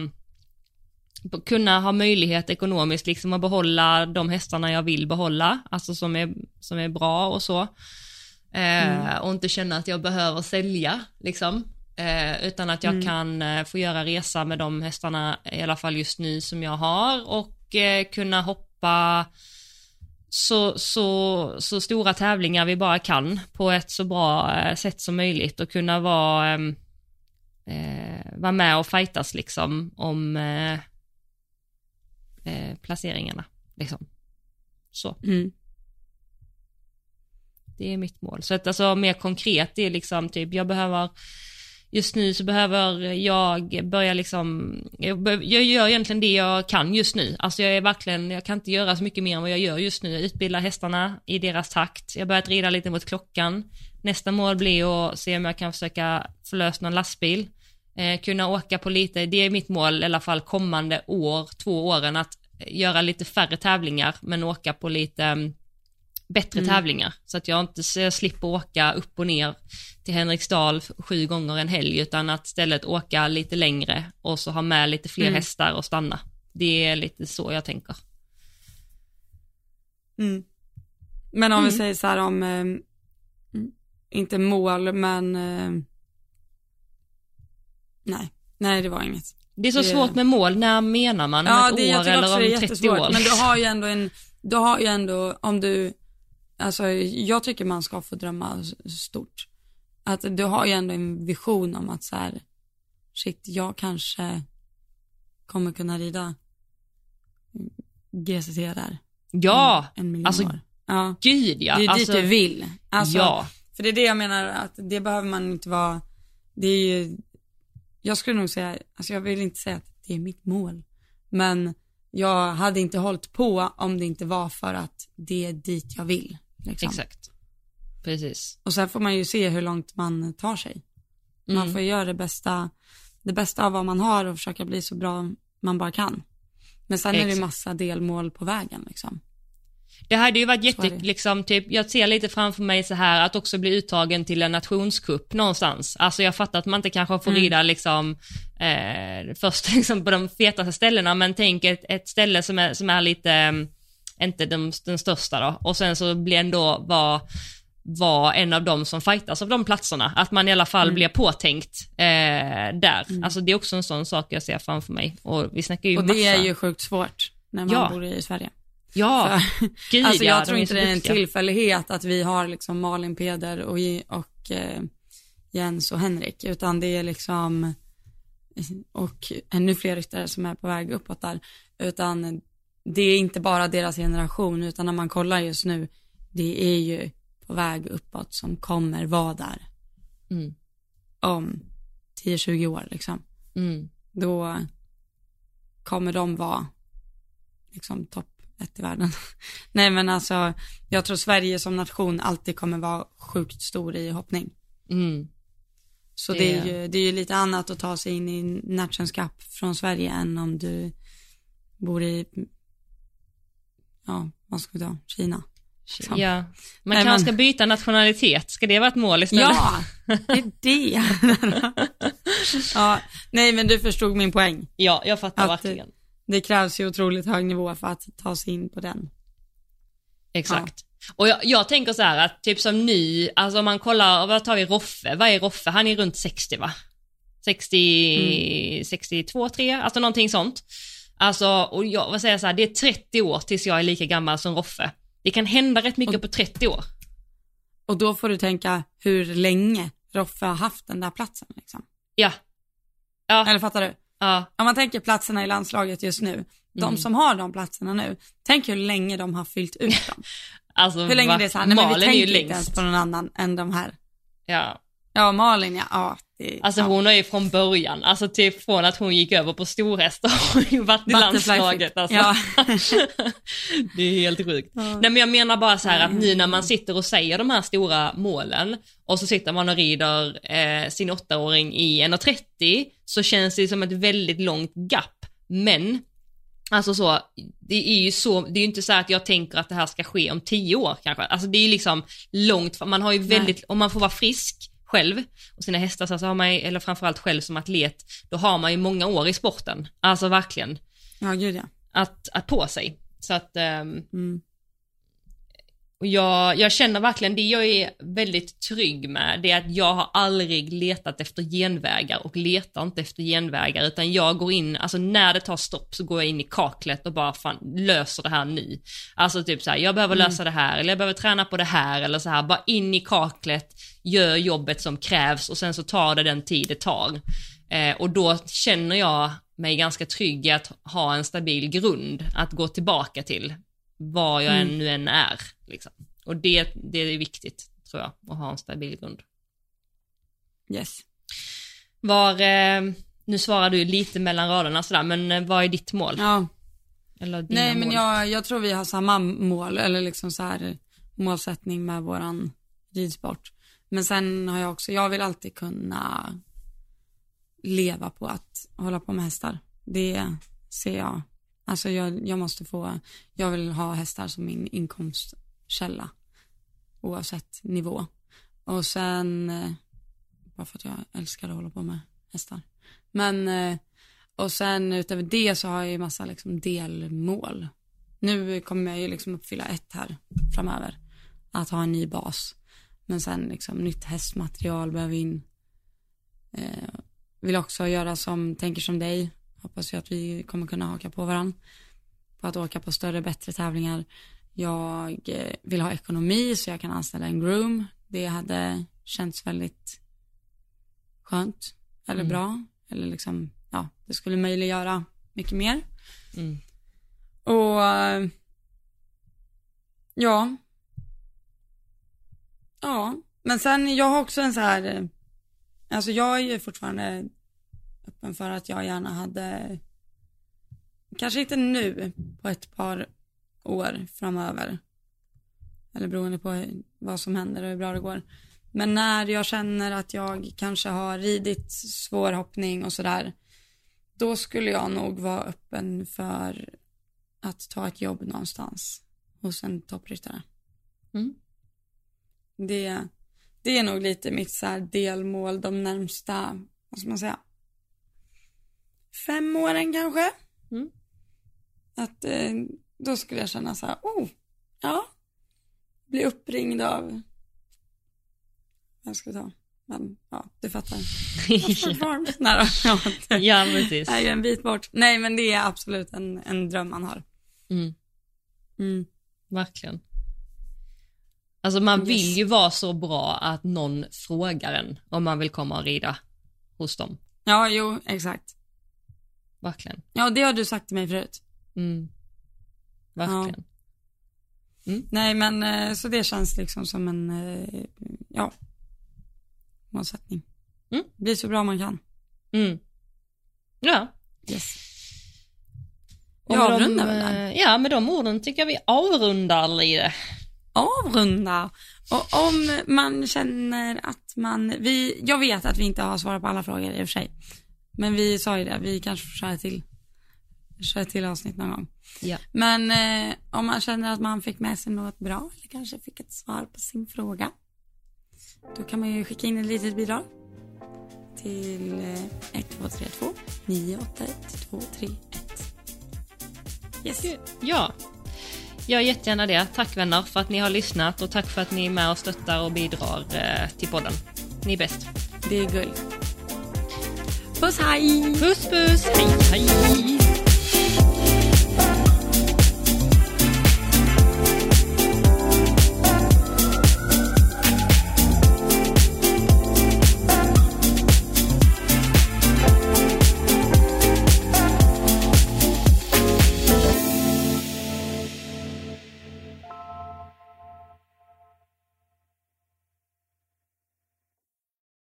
kunna ha möjlighet ekonomiskt liksom att behålla de hästarna jag vill behålla, alltså som är, som är bra och så. Eh, Och inte känna att jag behöver sälja liksom. Eh, utan att jag Mm. kan eh, få göra resa med de hästarna i alla fall just nu som jag har och kunna hoppa så, så, så stora tävlingar vi bara kan på ett så bra eh, sätt som möjligt och kunna vara, ehm, eh, vara med och fightas liksom om eh, eh, placeringarna. Liksom. Så, Mm. det är mitt mål. Så att alltså mer konkret, det är liksom typ, jag behöver Just nu så behöver jag börja liksom, jag, jag gör egentligen det jag kan just nu. Alltså jag är verkligen, jag kan inte göra så mycket mer än vad jag gör just nu. Jag utbildar hästarna i deras takt. Jag har börjat rida lite mot klockan. Nästa mål blir att se om jag kan försöka få lös någon lastbil. Eh, kunna åka på lite, det är mitt mål i alla fall kommande år, två åren, att göra lite färre tävlingar men åka på lite bättre Mm. tävlingar. Så att jag inte jag slipper åka upp och ner till Henriksdal sju gånger en helg utan att istället åka lite längre och så ha med lite fler Mm. hästar och stanna. Det är lite så jag tänker. Mm. Men om vi Mm. säger så här om, eh, inte mål men eh, nej, nej det var inget. Det är så Det- svårt med mål, när menar man? Om Ja, ett det, år eller om 30 jättesvårt. år? Men du har ju ändå en, du har ju ändå, om du, alltså jag tycker man ska få drömma stort. Att du har ju ändå en vision om att så här, shit, jag kanske kommer kunna rida GCT där. Ja, En miljon alltså, år. Ja, gud ja. det är dit alltså, du vill. Alltså, ja. För det är det jag menar, att det behöver man inte vara, det är ju, jag skulle nog säga, alltså jag vill inte säga att det är mitt mål, men jag hade inte hållit på om det inte var för att det är dit jag vill. Liksom. Exakt. Precis. Och sen får man ju se hur långt man tar sig. Man Mm. får göra det bästa, det bästa av vad man har och försöka bli så bra man bara kan. Men sen är det Exakt. massa delmål på vägen liksom. Det hade ju varit jätte, liksom, typ, jag ser lite framför mig så här att också bli uttagen till en nationscup någonstans. Alltså jag fattar att man inte kanske får Mm. rida liksom eh, först liksom på de fetaste ställena, men tänk ett, ett ställe som är, som är lite, inte den, den största då, och sen så blir ändå vara var en av dem som fightas av de platserna. Att man i alla fall Mm. blir påtänkt eh, där. Alltså det är också en sån sak jag ser framför mig. Och vi snackar ju Och massa. det är ju sjukt svårt när man Ja. bor i Sverige. Ja, För- gud Alltså ja, jag de tror är inte det är en tillfällighet att vi har liksom Malin, Peder och, och eh, Jens och Henrik, utan det är liksom, och ännu fler ryttare som är på väg uppåt där, utan det är inte bara deras generation, utan när man kollar just nu, det är ju på väg uppåt som kommer vara där Mm. om 10-20 år liksom. Mm. Då kommer de vara liksom topp ett i världen. Nej men alltså, jag tror Sverige som nation alltid kommer vara sjukt stor i hoppning. Mm. Så Det- det, är ju, det är ju lite annat att ta sig in i Nations Cup från Sverige än om du bor i, ja, vad ska vi ta, Kina. Liksom. Ja, man kanske ska byta nationalitet, ska det vara ett mål istället? Ja, det är det. ja, nej men du förstod min poäng. Ja, jag fattar Att- verkligen. Det krävs ju otroligt hög nivå för att ta sig in på den. Exakt. Och jag, jag tänker så här att typ som ny, alltså om man kollar, vad tar vi Roffe, vad är Roffe? Han är runt 60 va? 60, 62, 3, alltså någonting sånt. Alltså, och jag, vad säger jag så här, det är 30 år tills jag är lika gammal som Roffe. Det kan hända rätt mycket på 30 år. Och då får du tänka hur länge Roffe har haft den där platsen liksom. Ja. Ja, Eller fattar du? ja, Om man tänker platserna i landslaget just nu, de Mm. som har de platserna nu, tänk hur länge de har fyllt ut dem. alltså Hur länge va? det är så här, nej men vi tänker inte ens på någon annan än de här. Ja, Ja, Malin ja, ja. Det, Alltså ja. hon har ju från början, alltså typ från att hon gick över på storhästar ju varit i landslaget alltså. Ja. det är helt sjukt. Ja. Nej men jag menar bara så här att Nej. nu när man sitter och säger de här stora målen och så sitter man och rider eh, sin åttaåring i 1.30 så känns det som ett väldigt långt gap. Men Alltså så, det är ju så, det är ju inte så att jag tänker att det här ska ske om tio år kanske. Alltså det är ju liksom långt, man har ju väldigt, om man får vara frisk själv och sina hästar så har man ju, eller framförallt själv som atlet, då har man ju många år i sporten. Alltså verkligen, ja, gud ja. att, att på sig. Så att, ehm, Mm. Och jag, jag känner verkligen, det jag är väldigt trygg med, det är att jag har aldrig letat efter genvägar och letar inte efter genvägar, utan jag går in, alltså när det tar stopp så går jag in i kaklet och bara fan löser det här nu. Alltså typ så här, jag behöver lösa det här, eller jag behöver träna på det här, eller så här, bara in i kaklet, gör jobbet som krävs och sen så tar det den tid det tar. Eh, och då känner jag mig ganska trygg i att ha en stabil grund att gå tillbaka till var jag Mm. än nu än är. Liksom. Och det, det är viktigt, tror jag, att ha en stabil grund. Yes. Var, eh, nu svarar du lite mellan raderna sådär, men eh, vad är ditt mål? Ja, Eller nej men mål? jag, jag tror vi har samma mål, eller liksom så här målsättning med våran ridsport. Men sen har jag också, jag vill alltid kunna leva på att hålla på med hästar. Det ser jag, alltså jag, jag måste få, jag vill ha hästar som min inkomstkälla oavsett nivå. Och sen, eh, bara för att jag älskar att hålla på med hästar. Men, eh, och sen utöver det så har jag ju massa liksom delmål. Nu kommer jag ju liksom uppfylla ett här framöver. Att ha en ny bas. Men sen liksom nytt hästmaterial behöver in. Eh, vill också göra som, tänker som dig. Hoppas jag att vi kommer kunna haka på varandra. På att åka på större, bättre tävlingar. Jag eh, vill ha ekonomi så jag kan anställa en groom. Det hade känts väldigt skönt. Eller Mm. bra. Eller liksom, ja, det skulle möjliggöra mycket mer. Mm. Och ja. Ja, men sen jag har också en så här, eh, alltså jag är ju fortfarande öppen för att jag gärna hade, kanske inte nu, på ett par år framöver. Eller beroende på vad som händer och hur bra det går. Men när jag känner att jag kanske har ridit svårhoppning och sådär, då skulle jag nog vara öppen för att ta ett jobb någonstans hos en toppryttare. Mm. Det, det är nog lite mitt så här delmål de närmsta, vad ska man säga, fem åren kanske. Mm. Att eh, då skulle jag känna så här, oh, ja, bli uppringd av, vad ska jag ta, men ja, du fattar. Har inte. ja, precis. Är ju en bit bort. Nej, men det är absolut en, en dröm man har. Mm. Mm. Verkligen. Alltså man Yes. vill ju vara så bra att någon frågar en om man vill komma och rida hos dem. Ja, jo, exakt. Verkligen. Ja, det har du sagt till mig förut. Mm. Verkligen. Nej, men eh, så det känns liksom som en, eh, ja, målsättning. Mm. Bli så bra man kan. Mm. Ja. Yes. Vi avrundar väl där? eh, Ja, med de orden tycker jag vi avrundar lite. Avrunda. Och om man känner att man, vi, jag vet att vi inte har svarat på alla frågor i och för sig. Men vi sa ju det, vi kanske får köra till, köra till avsnitt någon gång. Ja. Men eh, om man känner att man fick med sig något bra eller kanske fick ett svar på sin fråga. Då kan man ju skicka in ett litet bidrag till eh, 1232 981 231. Yes. Ja. Gör jättegärna det. Tack vänner för att ni har lyssnat och tack för att ni är med och stöttar och bidrar eh, till podden. Ni är bäst. Det är guld. Puss hej! Puss puss! Hej hej!